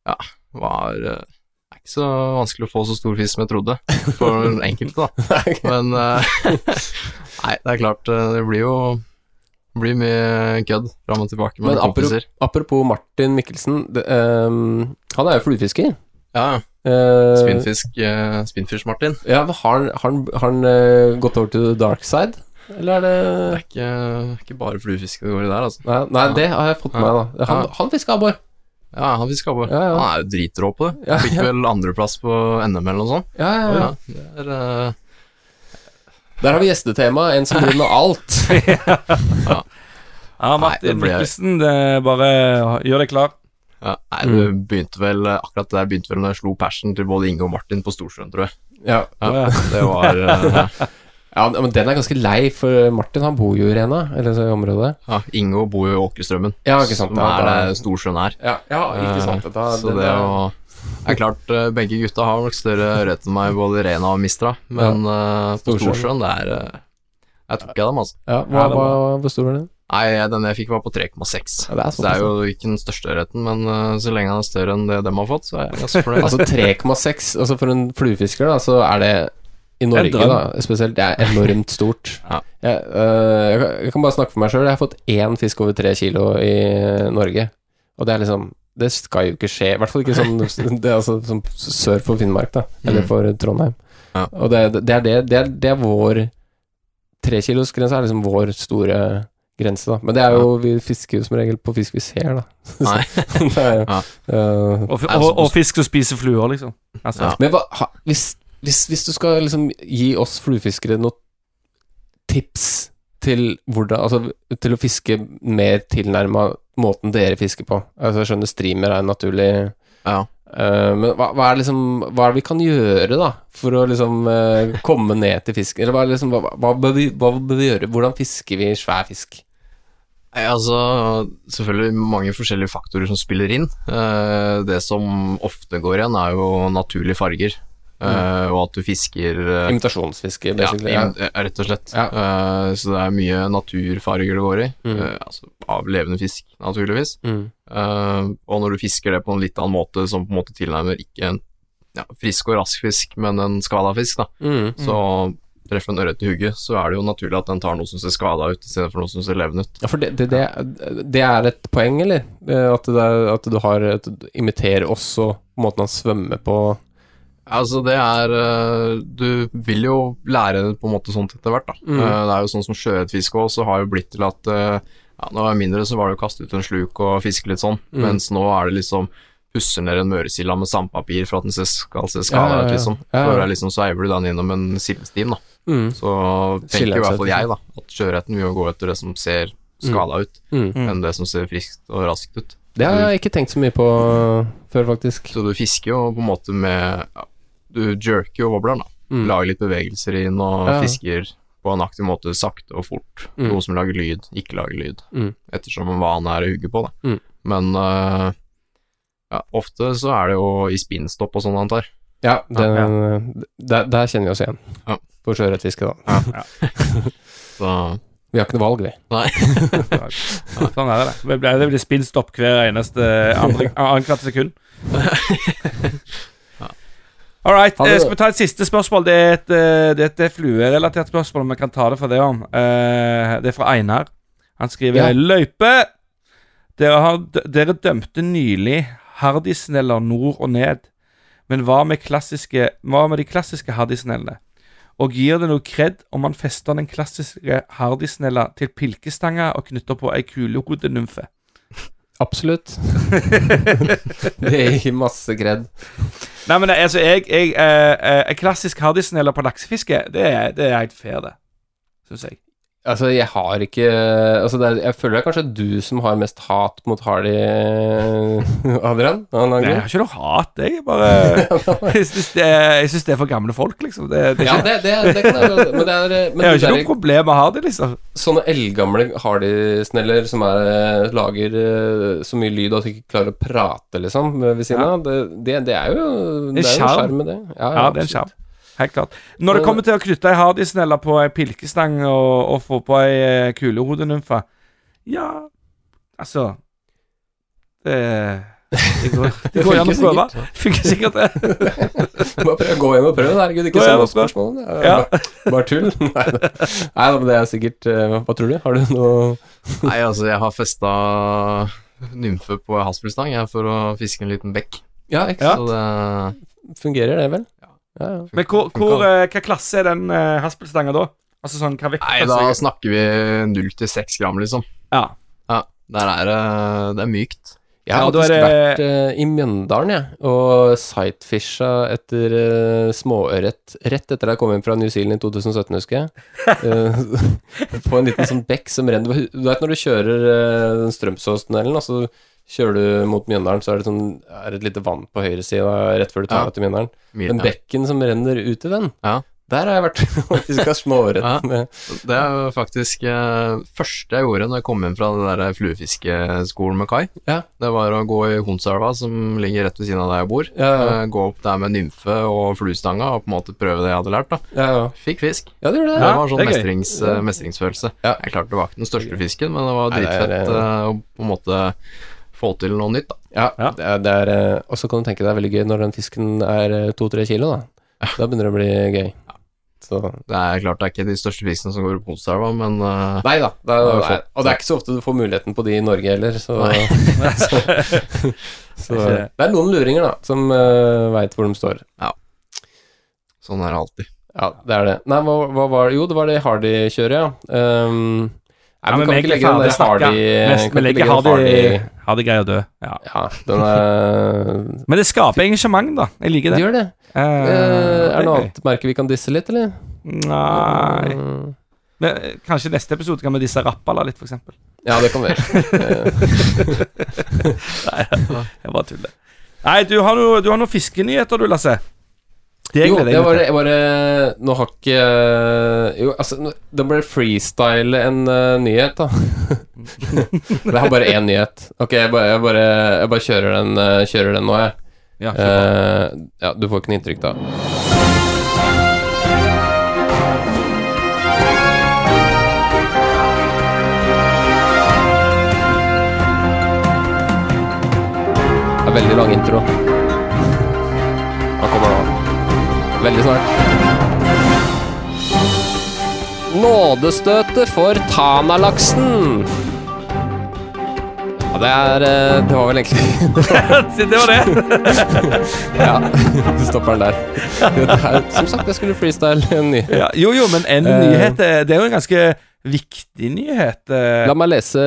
ja, var eh, det er ikke så vanskelig å få så stor fisk som jeg trodde, for <laughs> enkelte, da. Men eh, <laughs> Nei, det er klart, eh, det blir jo det blir mye kødd fram og tilbake Men apropos, apropos Martin Mikkelsen, det, um, han er jo fluefisker. Ja, ja. Uh, Spinnfisk, uh, Spinnfish-Martin. Ja, har han, har har han eh, gått over til the dark side? Eller er det Det er ikke, ikke bare fluefiske det går i der, altså. Nei, nei det har jeg fått med meg, da. Han, Ja. han fisker abbor. Ja, han fiska abbor. Ja, ja. Han er jo dritrå på det. Ja, Fikk ja. vel andreplass på NM eller noe sånt. Ja, ja, ja. Ja, det er, eh, Der har vi gjestetema. En som driver med alt. <laughs> Ja, Martin det Mikkelsen, bare gjør deg klar. ja, nei, det begynte vel Akkurat det der begynte vel når jeg slo persen til både Inge og Martin på Storsjøen, tror jeg. Ja. Ja, det var eh, <laughs> ja, men den er ganske lei, for Martin han bor jo i Rena, eller så i området. Ja, Ingo bor jo i Åkerstrømmen, Ja, ikke sant. som da, er det der Storsjøen her. Ja, ja ikke sant. Da, Eh, så det å det er klart, eh, begge gutta har nok større ørret enn meg, både Rena og Mistra, men eh, på Storsjøen. Det er uh, Jeg tok jeg dem, altså. ja, hva, hva, Hvor stor var den? Nei, den jeg fikk var på 3,6. Ja, det det er jo ikke den største ørreten, men uh, så lenge den er større enn det dem har fått, så er jeg ganske fornøyd. <laughs> Altså 3,6 Altså For en fluefisker, da, så er det i Norge, da, spesielt, det er enormt stort. <laughs> Ja. Jeg, øh, jeg, kan- jeg kan bare snakke for meg sjøl. Jeg har fått én fisk over tre kilo i Norge, og det er liksom Det skal jo ikke skje. I hvert fall ikke sånn <laughs> Det er altså sånn sør for Finnmark, da, eller Mm. for Trondheim. Ja. Og det, det er det Det er, det er vår Trekilosgrensa er liksom vår store grense, da. Men det er jo Vi fisker jo som regel på fisk vi ser, da. <laughs> Nei. det er jo Ja. øh, Og, og, og fisk som spiser fluer, liksom. Altså, Ja. Men hva, ha, hvis, hvis, hvis du skal liksom gi oss fluefiskere noen tips til hvordan Altså til å fiske mer tilnærma måten dere fisker på Altså Jeg skjønner streamer er naturlig Ja. Uh, Men hva, hva er liksom Hva er det vi kan gjøre, da, for å liksom uh, komme ned til fisken? Eller hva, liksom, hva, hva, bør vi, hva bør vi gjøre? Hvordan fisker vi svær fisk? Nei, altså Selvfølgelig mange forskjellige faktorer som spiller inn. Eh, det som ofte går igjen, er jo naturlige farger. Eh, og at du fisker eh, Imitasjonsfiske, ja, basically. Ja, im- eh, rett og slett. Ja. Uh, så det er mye naturfarger det går i. Mm. Uh, altså, av levende fisk, naturligvis. Mm. Uh, og når du fisker det på en litt annen måte, som på en måte tilnærmer ikke en ja, frisk og rask fisk, men en skada fisk, da, Mm. så treffer en ørret i hugget, så er det jo naturlig at den tar noe som ser skada ut, istedenfor noe som ser levende ut. Ja, for det, det, det, det er et poeng, eller? At, det er, at du har et, imiterer også måten han svømmer på Altså, det er øh, Du vil jo lære på en måte sånt etter hvert, da. Mm. Eh, det er jo sånn som sjøørretfiske òg, så har jo blitt til at øh, ja, Når jeg var mindre, så var det å kaste ut en sluk og fiske litt sånn, Mm. mens nå er det liksom pusser ned en møresilla med sandpapir for at den skal se skada ut, liksom. Er liksom, så eiver du den gjennom en sildestim, da. mm. Så tenker i hvert fall jeg, da, at sjøørreten vil jo gå etter det som ser skada ut, Mm. enn det som ser friskt og raskt ut. Det har jeg ikke tenkt så mye på før, faktisk. Så du fisker jo på en måte med Du jerker jo wobbleren, da. Mm. Lager litt bevegelser inn og Ja. fisker på en aktiv måte sakte og fort. Mm. Noe som lager lyd, ikke lager lyd. Mm. Ettersom hva han er å hugge på, da. Mm. Men uh, ja, ofte så er det jo i spinnstopp og sånn, antar jeg. Ja, det, Der, der kjenner vi oss igjen. Ja. På sjøørretfiske, da. <laughs> Så Vi har ikke noe valg, vi. nei. <laughs> Sånn er det. Det blir, spinnstopp hver eneste andre, annethvert sekund. <laughs> All right. Eh, Skal vi ta et siste spørsmål? Det er et, eh, det er et fluerelatert spørsmål, vi kan ta det for det om. Eh, Det er fra Einar. Han skriver Ja. Løype! Dere, har, dere dømte nylig hardisneller nord og ned. Men hva med, klassiske, hva med de klassiske hardisnellene? Og gir det noe kred om man fester den klassiske hardisnella til pilkestanga og knytter på ei kulehodenymfe? Absolutt. <laughs> det gir masse kred. Nei, men altså, jeg, jeg eh, eh, En klassisk hardisneller på laksefiske, det er, det er helt fair, det. Syns jeg. Altså, jeg har ikke altså er, Jeg føler det er kanskje du som har mest hat mot Hardy, Adrian? en annen Nei, jeg har ikke noe hat, jeg. Bare <laughs> Jeg syns det, det er for gamle folk, liksom. Det, det Ja, det, det, kan jeg Men det er men jeg har ikke noe problem med å ha det, liksom. Sånne eldgamle Hardy-sneller som er, lager eh, så mye lyd at de ikke klarer å prate, liksom, ved siden av, det, er jo Det er jo en skjerm med det. Ja, Ja, det er en absolutt. Helt klart. Når det kommer til å knytte ei hardisnelle på ei pilkestang og, og få på ei eh, kulehodenymfe Ja, altså Det, det går, det går an å prøve. Funker sikkert, det. <laughs> Bare prøv, gå hjem og prøv, herregud. Ikke send oss spørsmål. Det er Ja. bare- Bare tull. <laughs> Nei, da. Nei men det er sikkert eh, Hva tror du? Har du noe Nei, altså, jeg har festa nymfe på ei haspelstang jeg, for å fiske en liten bekk. Ja, ikke Ja. sant? Så det Fungerer det vel? Ja, ja. Men hvor, hvor, eh, hva klasse er den uh, haspelstanga da? Altså sånn, hva Nei, da da snakker vi null til seks gram, liksom. Ja. Ja, der er det Det er mykt. Jeg har Ja, faktisk det- vært uh, i Mjøndalen, jeg, og sightfisha etter uh, småørret rett etter jeg kom inn fra New Zealand i 2017, husker jeg. Uh, <laughs> på en liten sånn bekk som renner Du vet når du kjører uh, Strømsåstunnelen, og så kjører du mot Mjøndalen, så er det, sånn, er det et lite vann på høyresida rett før du tar Ja. deg til Mjøndalen. Men bekken som renner ut i den, Ja. der har jeg vært <laughs> faktisk småørret Ja. med Det er faktisk eh, første jeg gjorde når jeg kom hjem fra det der fluefiskeskolen med Kai. Ja. Det var å gå i Honselva, som ligger rett ved siden av der jeg bor. Ja, ja. Eh, gå opp der med nymfe og fluestanga og på en måte prøve det jeg hadde lært. da Ja, ja. Fikk fisk. ja det det. Det Ja, var sånn det mestrings, mestringsfølelse. Ja. Jeg klarte det var ikke den største fisken, men det var dritfett eh, å på en måte få til noe nytt. da Ja, Ja. det er, det er eh, Og så kan du tenke deg det er veldig gøy når den fisken er eh, to-tre kilo, da. Da begynner det å bli gøy. Så Det er klart det er ikke de største fiskene som går på Honselva, men uh, Nei da. Det er, det er, og det er ikke så ofte du får muligheten på de i Norge heller, så, så, <laughs> så Det er noen luringer, da, som uh, veit hvor de står. Ja. sånn er det alltid. Ja, det er det. Nei, hva, hva var det Jo, det var det Hardy-kjøret, ja. Um, nei, Ja, men kan vi er ikke legge den der. Hardy kan hardy, greier dø. Ja. Ja, den er <laughs> Men det skaper engasjement, da. Jeg liker Det det. gjør det. Uh, uh, er det noe annet merke vi kan disse litt, eller? Nei Mm. Men, eh, Kanskje neste episode kan vi disse Rappala litt, eksempel. Ja, det kan vi. <laughs> Nei, jeg bare tuller. Nei, du har noe, du har noen fiskenyheter, du, Lasse. Det Jo, det jeg var det til. bare Nå har ikke Jo, altså, det ble freestyle en uh, nyhet, da. <laughs> jeg har bare én nyhet. Ok, jeg bare, jeg bare, jeg bare kjører, den, uh, kjører den nå, jeg. Ja, uh. Eh, ja, du får ikke noe inntrykk, da. Det er veldig lang intro. Veldig snart. Nådestøtet for Tanalaksen. Ja, det er eh, Det var vel egentlig <laughs> <laughs> <laughs> det var det. Ja, du stopper den der. Jo, det er, som sagt, jeg skulle freestyle en nyhet. Ja, jo, jo, men en Eh. nyhet eh, Det er jo en ganske viktig nyhet. La meg lese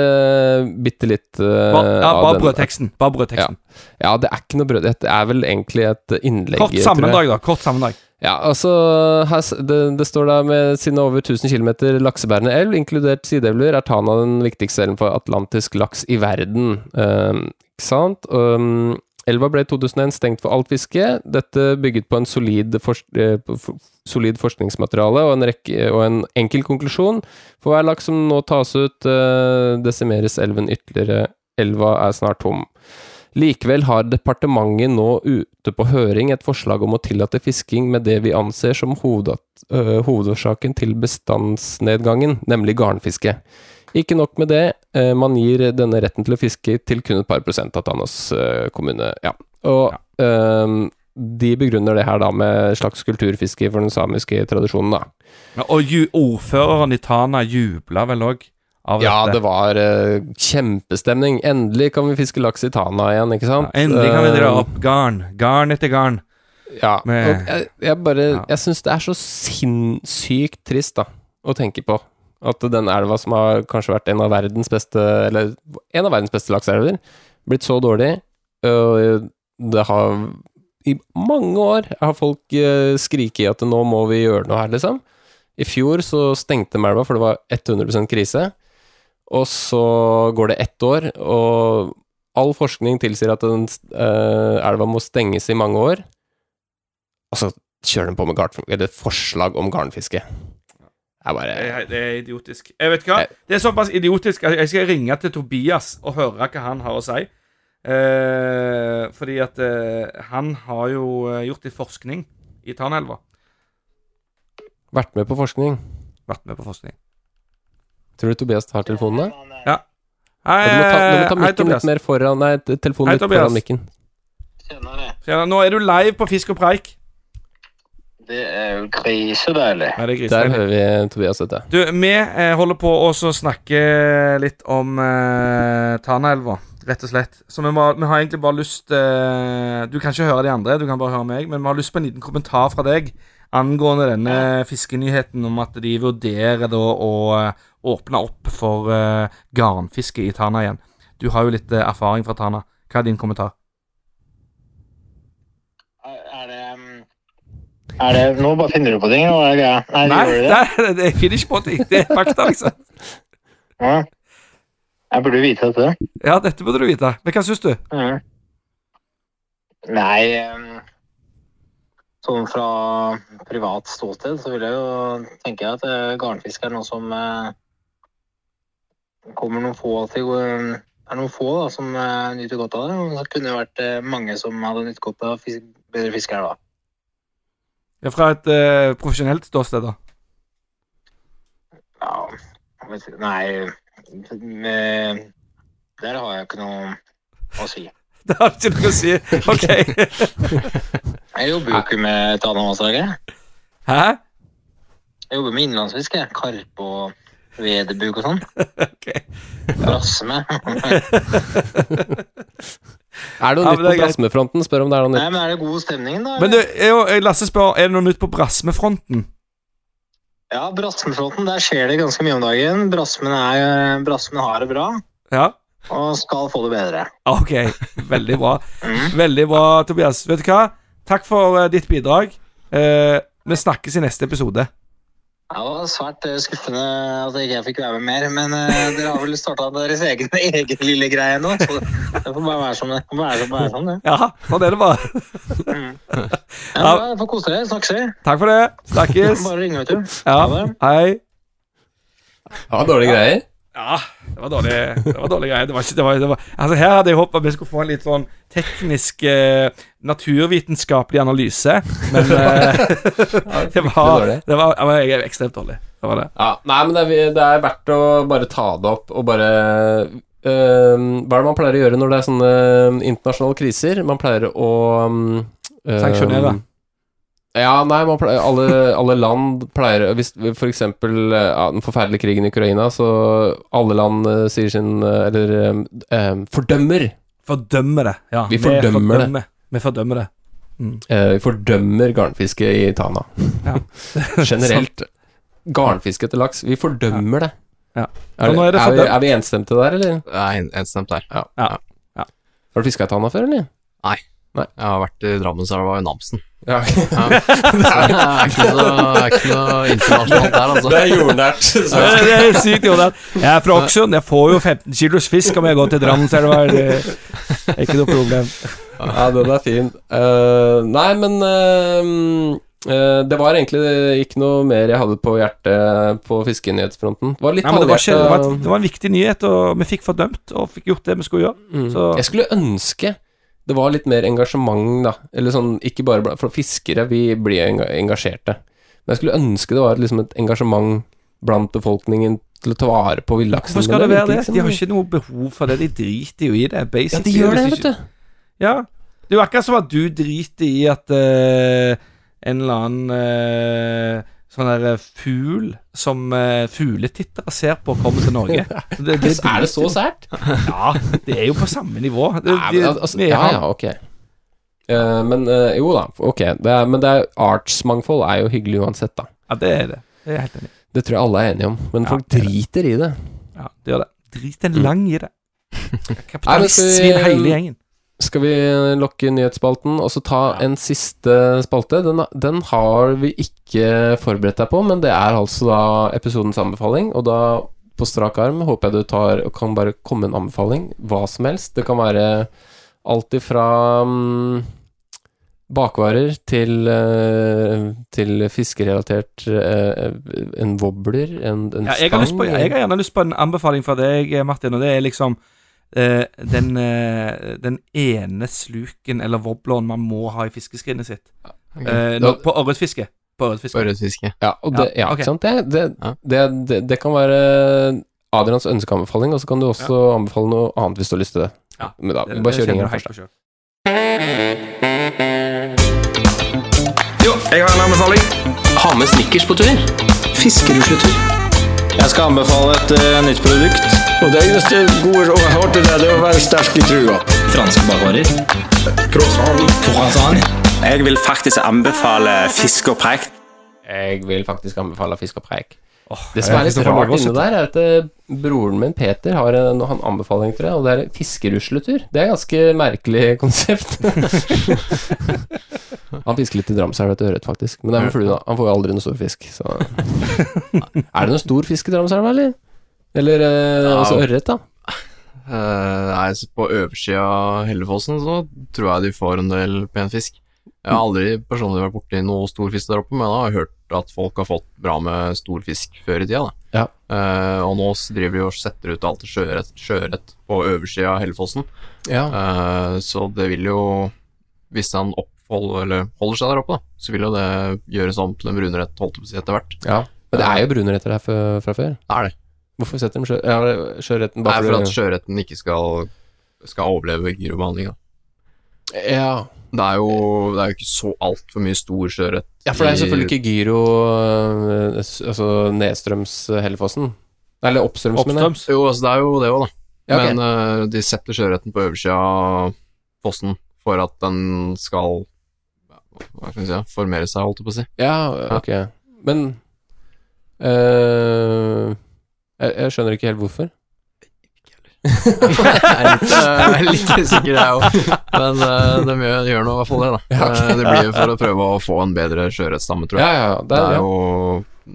bitte litt uh, Bare, ja, bare brødteksten. Bare brødteksten. Ja, det er ikke noe brød. Det er vel egentlig et innlegg. Kort sammendrag, da. Kort sammendrag. Ja, altså her, det, det står da med sine over 1000 km laksebærende elv, inkludert sideelver, er Tana den viktigste elven for atlantisk laks i verden. Um, ikke sant? Um, elva ble i 2001 stengt for alt fiske. Dette bygget på en solid, for, uh, på solid forskningsmateriale og en, rekke, og en enkel konklusjon. For hver laks som nå tas ut, uh, desimeres elven ytterligere. Elva er snart tom. Likevel har departementet nå ute på høring et forslag om å tillate fisking med det vi anser som øh, hovedårsaken til bestandsnedgangen, nemlig garnfiske. Ikke nok med det, øh, man gir denne retten til å fiske til kun et par prosent av Tanos øh, kommune. Ja. Og øhm, de begrunner det her da med slags kulturfiske for den samiske tradisjonen, da. Ja, og ju, ordføreren i Tana jubla vel òg av Ja, dette. det var uh, kjempestemning. Endelig kan vi fiske laks i Tana igjen, ikke sant? Ja, endelig kan vi dra Eh, opp garn. Garn etter garn. Ja, Med- og jeg, jeg bare Ja. Jeg syns det er så sinnssykt trist, da, å tenke på. At den elva som har kanskje vært en av verdens beste Eller en av verdens beste lakseelver, blitt så dårlig. Og det har I mange år har folk skriket skriket at nå må vi gjøre noe her, liksom. I fjor så stengte de elva, for det var 100% krise. Og så går det ett år, og all forskning tilsier at den, uh, elva må stenges i mange år. Og så kjører den på med et forslag om garnfiske. Jeg bare Det er, det er idiotisk. Jeg vet hva, Det er såpass idiotisk at jeg skal ringe til Tobias og høre hva han har å si. Eh, fordi at eh, han har jo eh, gjort litt forskning i Tanelva. Vært med på forskning. Vært med på forskning. Tror du Tobias tar telefonene? Ja. Hei, du må ta, du må ta Hei, mikken Tobias. litt mer foran Nei, telefonen Hei, litt Tobias. foran mikken. Nå er du live på Fisk og preik. Det er jo grisedeilig. Nei, det er Der grisedeilig. hører vi Tobias, vet du. Du, vi eh, holder på å snakke litt om eh, Tanaelva, rett og slett. Så vi, må, vi har egentlig bare lyst eh, Du kan ikke høre de andre, du kan bare høre meg, men vi har lyst på en liten kommentar fra deg angående denne fiskenyheten om at de vurderer da å eh, åpne opp for uh, garnfiske i Tana igjen. Du har jo litt uh, erfaring fra Tana. Hva er din kommentar? Er det um, Er det Nå bare finner du på ting, er det. Nei, Nei, det? det, det, jeg finner ikke på ting. Det er fakta, liksom. <laughs> Ja. Jeg burde vite dette. Ja, dette burde du vite. Men hva syns du? Mm. Nei um, Sånn fra privat ståsted så vil jeg jo tenke at garnfisk garnfiske er noe som eh, kommer noen få til gode. Det er noen få da, som eh, nyter godt av det. Og så kunne det vært eh, mange som hadde nytt godt av fisk, bedre fiske her, da. Ja, fra et eh, profesjonelt ståsted, da. Ja, vet. Nei med, Der har jeg ikke noe å si. <laughs> Det har ikke noe å si. OK. <laughs> Jeg jobber jo ikke med Tanavassdraget. Hæ? Jeg jobber med innlandsfiske. Karpe og vedebuk og sånn. <laughs> Ok. Brasme. <laughs> Er det noe Ja, nytt det er på greit. Brasmefronten? Spør om det er noe Nei, nytt. men er det god stemning, da? Men du, jeg, jeg, Lasse spør, er det noe nytt på Brasmefronten? Ja, Brasmeflåten, der skjer det ganske mye om dagen. Brasmen, er, Brasmen har det bra, Ja? og skal få det bedre. OK. Veldig bra. Mm. Veldig bra, Tobias. Vet du hva? Takk for uh, ditt bidrag. Uh, vi snakkes i neste episode. Ja, det var svært eh, skuffende at jeg ikke fikk være med mer, men uh, dere har vel starta deres egen, <laughs> egen lille greie nå, så det får bare være som det får være som være sånn, det. Ja, sånn er det bare. Mm. <laughs> Ja, bra, Får kose dere. Snakkes. Takk for det. Snakkes. <laughs> Bare ringe, vet du. Ja. Ha det. Hei. Ja, dårlige greier. Ja, det var dårlig Det var dårlig greie. Det var ikke, det var, det var, altså Her hadde jeg håpet vi skulle få en litt sånn teknisk, eh, naturvitenskapelig analyse, men <laughs> eh, <laughs> det, var, det var det var ekstremt dårlig. Det var det. Ja, nei, men det er, det er verdt å bare ta det opp og bare øh, Hva er det man pleier å gjøre når det er sånne internasjonale kriser? Man pleier å øh, Sanksjonere. Ja, nei, man pleier, alle, alle land pleier Hvis øh, ja, den forferdelige krigen i Ukraina, så alle land uh, sier sin øh, Eller um, fordømmer. Fordømmer det. Ja, Vi fordømmer det. Vi fordømmer det. øh, vi fordømmer garnfiske i Tana. Ja. <laughs> <laughs> Generelt. Garnfiske til laks. Vi fordømmer det. Ja. Er, det, er det, er, vi, er vi enstemte der, eller? Er en- enstemt der. Har du fiska i Tana før, eller? Jeg har vært i Drammenselva i Namsen. Ja. Ja. <laughs> det er ikke noe, det er ikke noe internasjonalt der, altså. Det er jordnært. Ja, det er sykt, jordnært. Jeg er fra Åksund. Jeg får jo 15 kilos fisk om jeg går til Drammenselva. Det er ikke noe problem. Ja, den er fin. Uh, nei, men uh, det var egentlig ikke noe mer jeg hadde på hjertet på fiskenyhetsfronten. Det var litt Nei, det, var ikke, det, var, det var en viktig nyhet, og vi fikk fordømt og fikk gjort det vi skulle gjøre. Mm. Så Jeg skulle ønske det var litt mer engasjement, da. Eller sånn, ikke bare For fiskere, vi blir engasjerte. Men jeg skulle ønske det var liksom et engasjement blant befolkningen til å ta vare på villaksen. hvorfor skal det være det? De har ikke noe behov for det. De driter jo i det. Basically. Ja, de gjør det, vet du. Ja. Det er jo akkurat som at du driter i at uh, en eller annen eh, sånn der eh, fugl som uh, fugletittere ser på, kommer til Norge. <laughs> Det, det Er det så sært? <laughs> Ja, det er jo på samme nivå. Det, Nei, men, altså, ja, ja, ok. Uh, men uh, jo da, ok. Det er, men det artsmangfold er jo hyggelig uansett, da. Ja, det er det. Det er helt enig. Det tror jeg alle er enige om. Men Ja, folk det er det. driter i det. Ja, det gjør det. Drit en Mm. lang i det. <laughs> Kapitalist Kapitalistsvin hele gjengen. Skal vi lokke nyhetsspalten og så ta en siste spalte? Den, den har vi ikke forberedt deg på, men det er altså da episodens anbefaling. Og da, på strak arm, håper jeg du tar og kan bare komme en anbefaling. Hva som helst. Det kan være alt ifra um, bakvarer til, eh, til fiskerelatert eh, En wobbler, en, en Ja, jeg, har på, jeg har gjerne lyst på en anbefaling fra deg, Martin, og det er liksom eh, den, eh, den ene sluken eller wobbleren man må ha i fiskeskrinet sitt. Eh, nå, på ørretfiske. På ørretfiske. Ja, og det, ja, Ja, okay. ikke sant? Det, det, det, det, det kan være Adrians ønskeanbefaling, og så kan du også anbefale noe annet hvis du har lyst til det. Ja, Men da, Det- bare kjør ringen først. Jo, jeg har en anbefaling. Ha med snickers på tur. Fiskerusletur. Jeg skal anbefale et uh, nytt produkt. Og det eneste gode rådet jeg har til deg, det er å være sterk i trua. Franske bakvarer. Croissant. Jeg vil faktisk anbefale fisk og preik. Jeg vil faktisk anbefale fisk og preik. Oh, Det som er litt rart inne sitte- der, er at eh, broren min Peter har en han anbefaling, tror jeg, og det er fiskerusletur. Det er et ganske merkelig <laughs> konsept. han fisker litt i Dramselva etter ørret, faktisk. Men det er med flue, da. Han får jo aldri noe stor fisk, så <laughs> Er det noe stor fisk i Dramselva, eller? Eller eh, Ja. altså ørret, da? <laughs> Eh, nei, så på oversida av Hellefossen så tror jeg de får en del pen fisk. Jeg har aldri personlig vært borti noe stor fisk der oppe, men jeg har hørt at folk har fått bra med stor fisk før i tida. Da. Ja. Eh, og nå s- driver de og setter ut alt sjøørret sjøørret på oversida av Hellefossen. Ja. Eh, så det vil jo Hvis han oppholder, eller holder seg der oppe, da, så vil jo det gjøres om til en brunrett holdt jeg på å si, etter hvert. ja. Men det er jo brunretter her fra, fra før. Det er det. Hvorfor setter de sjø, ja, bare er for at sjøørreten ikke skal, skal overleve gyrobehandling. da. Ja. Det er jo, det er jo ikke så altfor mye stor sjøørret. Ja, for det er selvfølgelig ikke gyro øh, Altså nedstrøms Hellefossen. Eller oppstrøms, mener jeg. Jo, altså det er jo det òg, da. Ja, okay. Men uh, de setter sjøørreten på øversida av fossen for at den skal Hva skal vi si? Formere seg, holdt jeg på å si. Ja, ok. Men øh, jeg, jeg skjønner ikke helt hvorfor. Jeg er litt, usikker, jeg òg. Men uh, de gjør, gjør nå i hvert fall det, da. Ja. Eh, det blir for å prøve å få en bedre sjøørretstamme, tror jeg. ja, ja. Det Det er er, jo,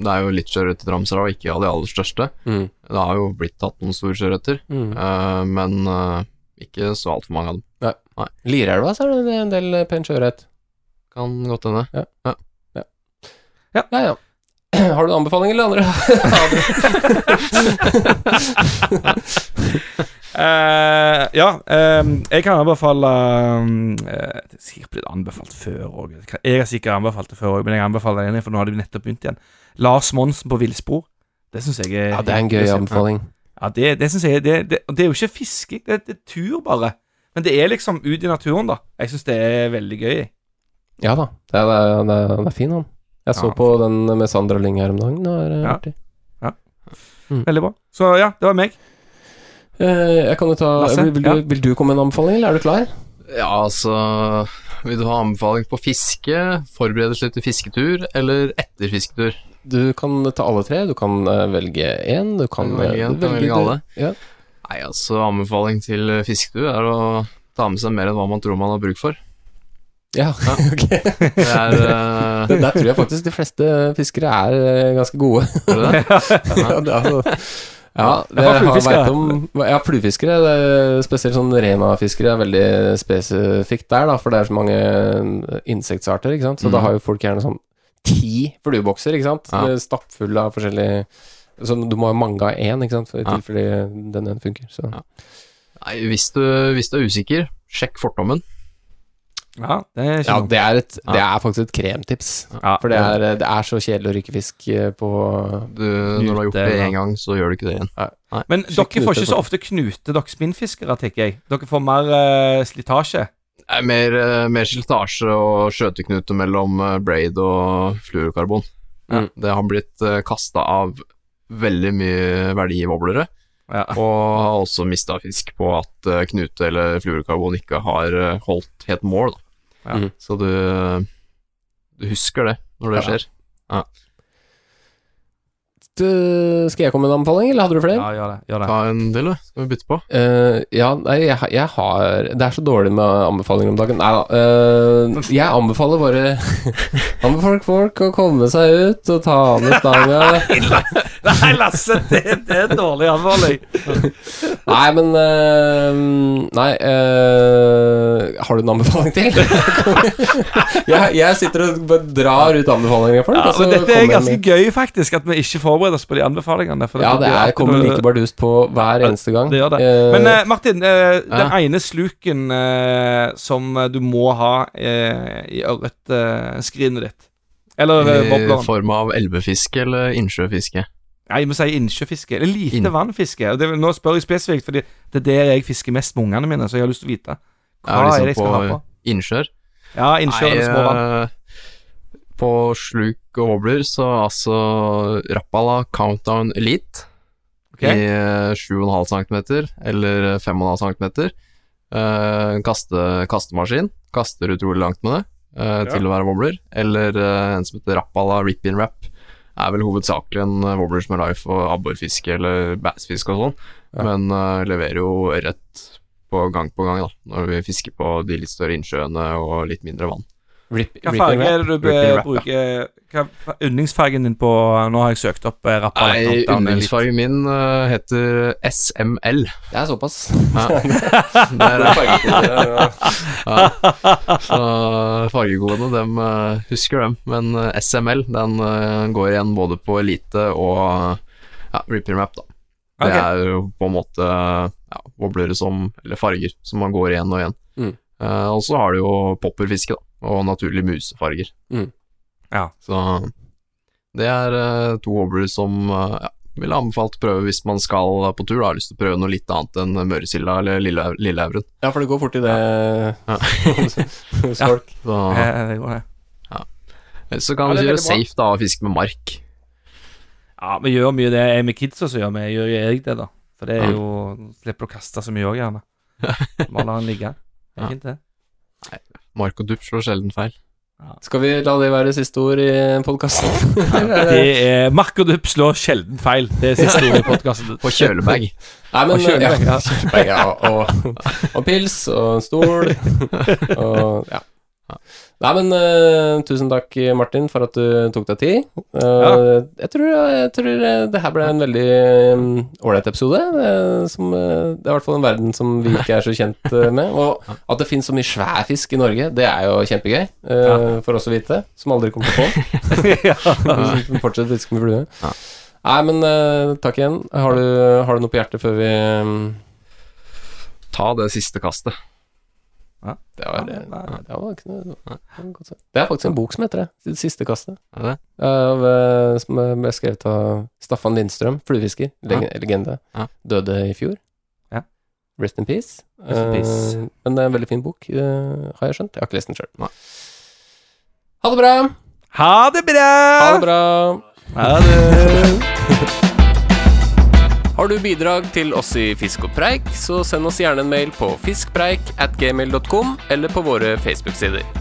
det er jo litt sjøørret i Dramsra, og ikke av de aller største. Mm. Det har jo blitt tatt noen store sjøørreter, Mm. uh, men uh, ikke så altfor mange av dem. Lirelva så er det en del pen sjøørret. Kan godt hende. Ja, ja. <clears throat> Har du en anbefaling eller andre? <laughs> uh, ja, um, jeg kan anbefale um, uh, Det er sikkert blitt anbefalt før òg. Jeg har sikkert anbefalt det før òg, men jeg anbefaler det igjen, for nå har de nettopp begynt igjen. Lars Monsen på villspor. Det syns jeg er ja, det er en gøy anbefaling. Ja, det, det synes jeg det, det, det er jo ikke fisking, det, er tur, bare. Men det er liksom ut i naturen, da. Jeg syns det er veldig gøy. Ja da, det er, det er, er fin han. Jeg så Ja. på den med Sandra Lyng her om dagen. Det var øh, Ja. Mm. Veldig bra. Så ja, det var meg. Eh, jeg kan jo ta Lasse, vil, vil, ja. du, vil du komme med en anbefaling, eller er du klar? Ja, altså Vil du ha anbefaling på fiske, forberedelse til fisketur, eller etter fisketur? Du kan ta alle tre. Du kan eh, velge én. Du kan, velge eh, en, du velge velge alle. Ja. Nei, altså, anbefaling til fisketur er å ta med seg mer enn hva man tror man har bruk for. Ja, <laughs> ok. Det er <laughs> eh, Det der tror jeg faktisk de fleste fiskere er eh, ganske gode. Er det det? <laughs> ja, det er, altså- ja, det jeg har fluefiskere. om Ja, fluefiskere, er spesielt sånn Rena-fiskere, er veldig spesifikt der, da, for det er så mange insektsarter, ikke sant. Så Mm. da har jo folk gjerne sånn ti fluebokser, ikke sant, Ja. stappfulle av forskjellige så du må ha mange av én, ikke sant, i Ja. tilfelle den ene funker. Så. Ja. Nei, hvis du, hvis du er usikker, sjekk fortommen. Ja, det er Ja, det er, et, det Ja. er faktisk et kremtips. Ja, For det er, det er så kjedelig å rykke fisk eh, på Du, når du har gjort det Knute, én gang, så gjør du ikke det igjen. Men Ikke dere får ikke så ofte knute, dere spinnfiskere, tenker jeg. Dere får mer uh, slitasje. Er mer, uh, mer slitasje og skjøteknute mellom uh, braid og fluorokarbon. Mm. Det har blitt uh, kasta av veldig mye verdivobblere, Ja. og har også mista fisk på at uh, knute eller fluorokarbon ikke har uh, holdt helt mål. Da. Ja. Mm. Så du, du husker det når det Ja. skjer. Du, skal jeg komme med en anbefaling, eller hadde du flere? Ja, gjør det. Gjør det. Ta en til, du. Skal vi bytte på? Uh, ja, nei, jeg, jeg har Det er så dårlig med anbefalinger om dagen. Nei da. jeg anbefaler bare <laughs> Anbefaler folk å komme seg ut og ta med stanga. <laughs> Nei, Lasse, det, det er en dårlig anbefaling. Nei, men eh, Nei, eh, har du en anbefaling til? <laughs> jeg, jeg sitter og drar ut anbefalinger for Ja, men dette er ganske med- gøy, faktisk, at vi ikke forbereder oss på de anbefalingene. for Ja, det er, kommer noe- like bardust på hver eneste gang. Det gjør det. Uh, Men uh, Martin, uh, den Ja. ene sluken som du må ha i ørretskrinet ditt Eller eh, I bobleren. form av elvefiske eller innsjøfiske? Nei, jeg må si innsjøfiske. Eller lite Inn- vannfiske. Og Det, nå spør jeg spesifikt, fordi det er der jeg fisker mest med ungene mine, så jeg har lyst til å vite. Hva Ja, er liksom det jeg skal på ha på? innsjøer? Ja, innsjøer eller små vann. eh, På sluk og wobbler så altså Rappala Countdown Elite okay. i eh, 7,5 cm eller 5,5 cm. Uh, kaste, kastemaskin. Kaster utrolig langt med det eh, til å være wobbler. Eller eh, en som heter Rappala Rip In Wrap. Er vel hovedsakelig en wobblers med life og abborfiske eller bassfiske og sånn, Ja. men uh, leverer jo ørret på gang på gang, da, når vi fisker på de litt større innsjøene og litt mindre vann. Rip, Hva farge er det du bruker Hva yndlingsfargen din på Nå har jeg søkt opp eh, Nei, Countdown Elite. yndlingsfargen min uh, heter SML. Det er såpass. Ja. <laughs> Det er, ja. Så fargekodene, dem eh, husker dem. Men SML, den går igjen både på Elite og ja, Ripper Map, da. Det er jo på en måte ja, wobblere som Eller farger som man går igjen og igjen. Mm. Uh, og så har du jo popperfiske, da. Og naturlig musefarger. Mm. Ja. Så det er eh, to hobbler som uh, ja, ville anbefalt prøve hvis man skal på tur. Da. Har lyst til å prøve noe litt annet enn møresilda eller lille, lilleauren. Ja, for det går fort i det Ja. <laughs> hos Ja. folk. Så, Eh, det går det. ellers så kan Ja, det er kjøre veldig safe da og fiske med mark. Ja, vi gjør mye det jeg med kidsa også gjør vi. Gjør jeg det, da. For det er jo Slipper å kaste så mye òg, gjerne. <laughs> Bare la den ligge. Det Ja. er fint, det. Mark og dupp slår sjelden feil. Skal vi la det være siste ord i podkasten? <laughs> Det er Mark og Dupp slår sjelden feil. Det er siste ord i podkasten. <laughs> På kjølebag. Nei, men Og kjølebag, ja, kjølebag, ja, og, og pils og stol <laughs> og ja. Nei, men uh, tusen takk, Martin, for at du tok deg tid. Eh, jeg, tror, jeg tror eh, det her ble en veldig ålreit um, episode. Det, som, uh, det er i hvert fall en verden som vi ikke er så kjent med. Og at det finnes så mye svær fisk i Norge, det er jo kjempegøy ja. for oss å vite, som aldri kommer til å få. <laughs> Som <laughs> fortsetter å fiske med flue. Ja. Nei, men takk igjen. Har du, har du noe på hjertet før vi um... Ta det siste kastet. Det var, det, det var ikke noe det. Det er faktisk en bok som heter det. Det siste kastet. Er det? Av, eh, som ble skrevet av Staffan Lindstrøm, fluefisker. Leg Legende. Ja. Døde i fjor. Ja. Rest in peace. Rest in peace. Uh, men det er en veldig fin bok, uh, har jeg skjønt. Jeg har ikke lest den sjøl. Ha det bra! Ha det bra! Ha det bra! Ha det. <laughs> Har du bidrag til oss i Fisk og preik, så send oss gjerne en mail på fiskpreik at gmail.com eller på våre Facebook-sider.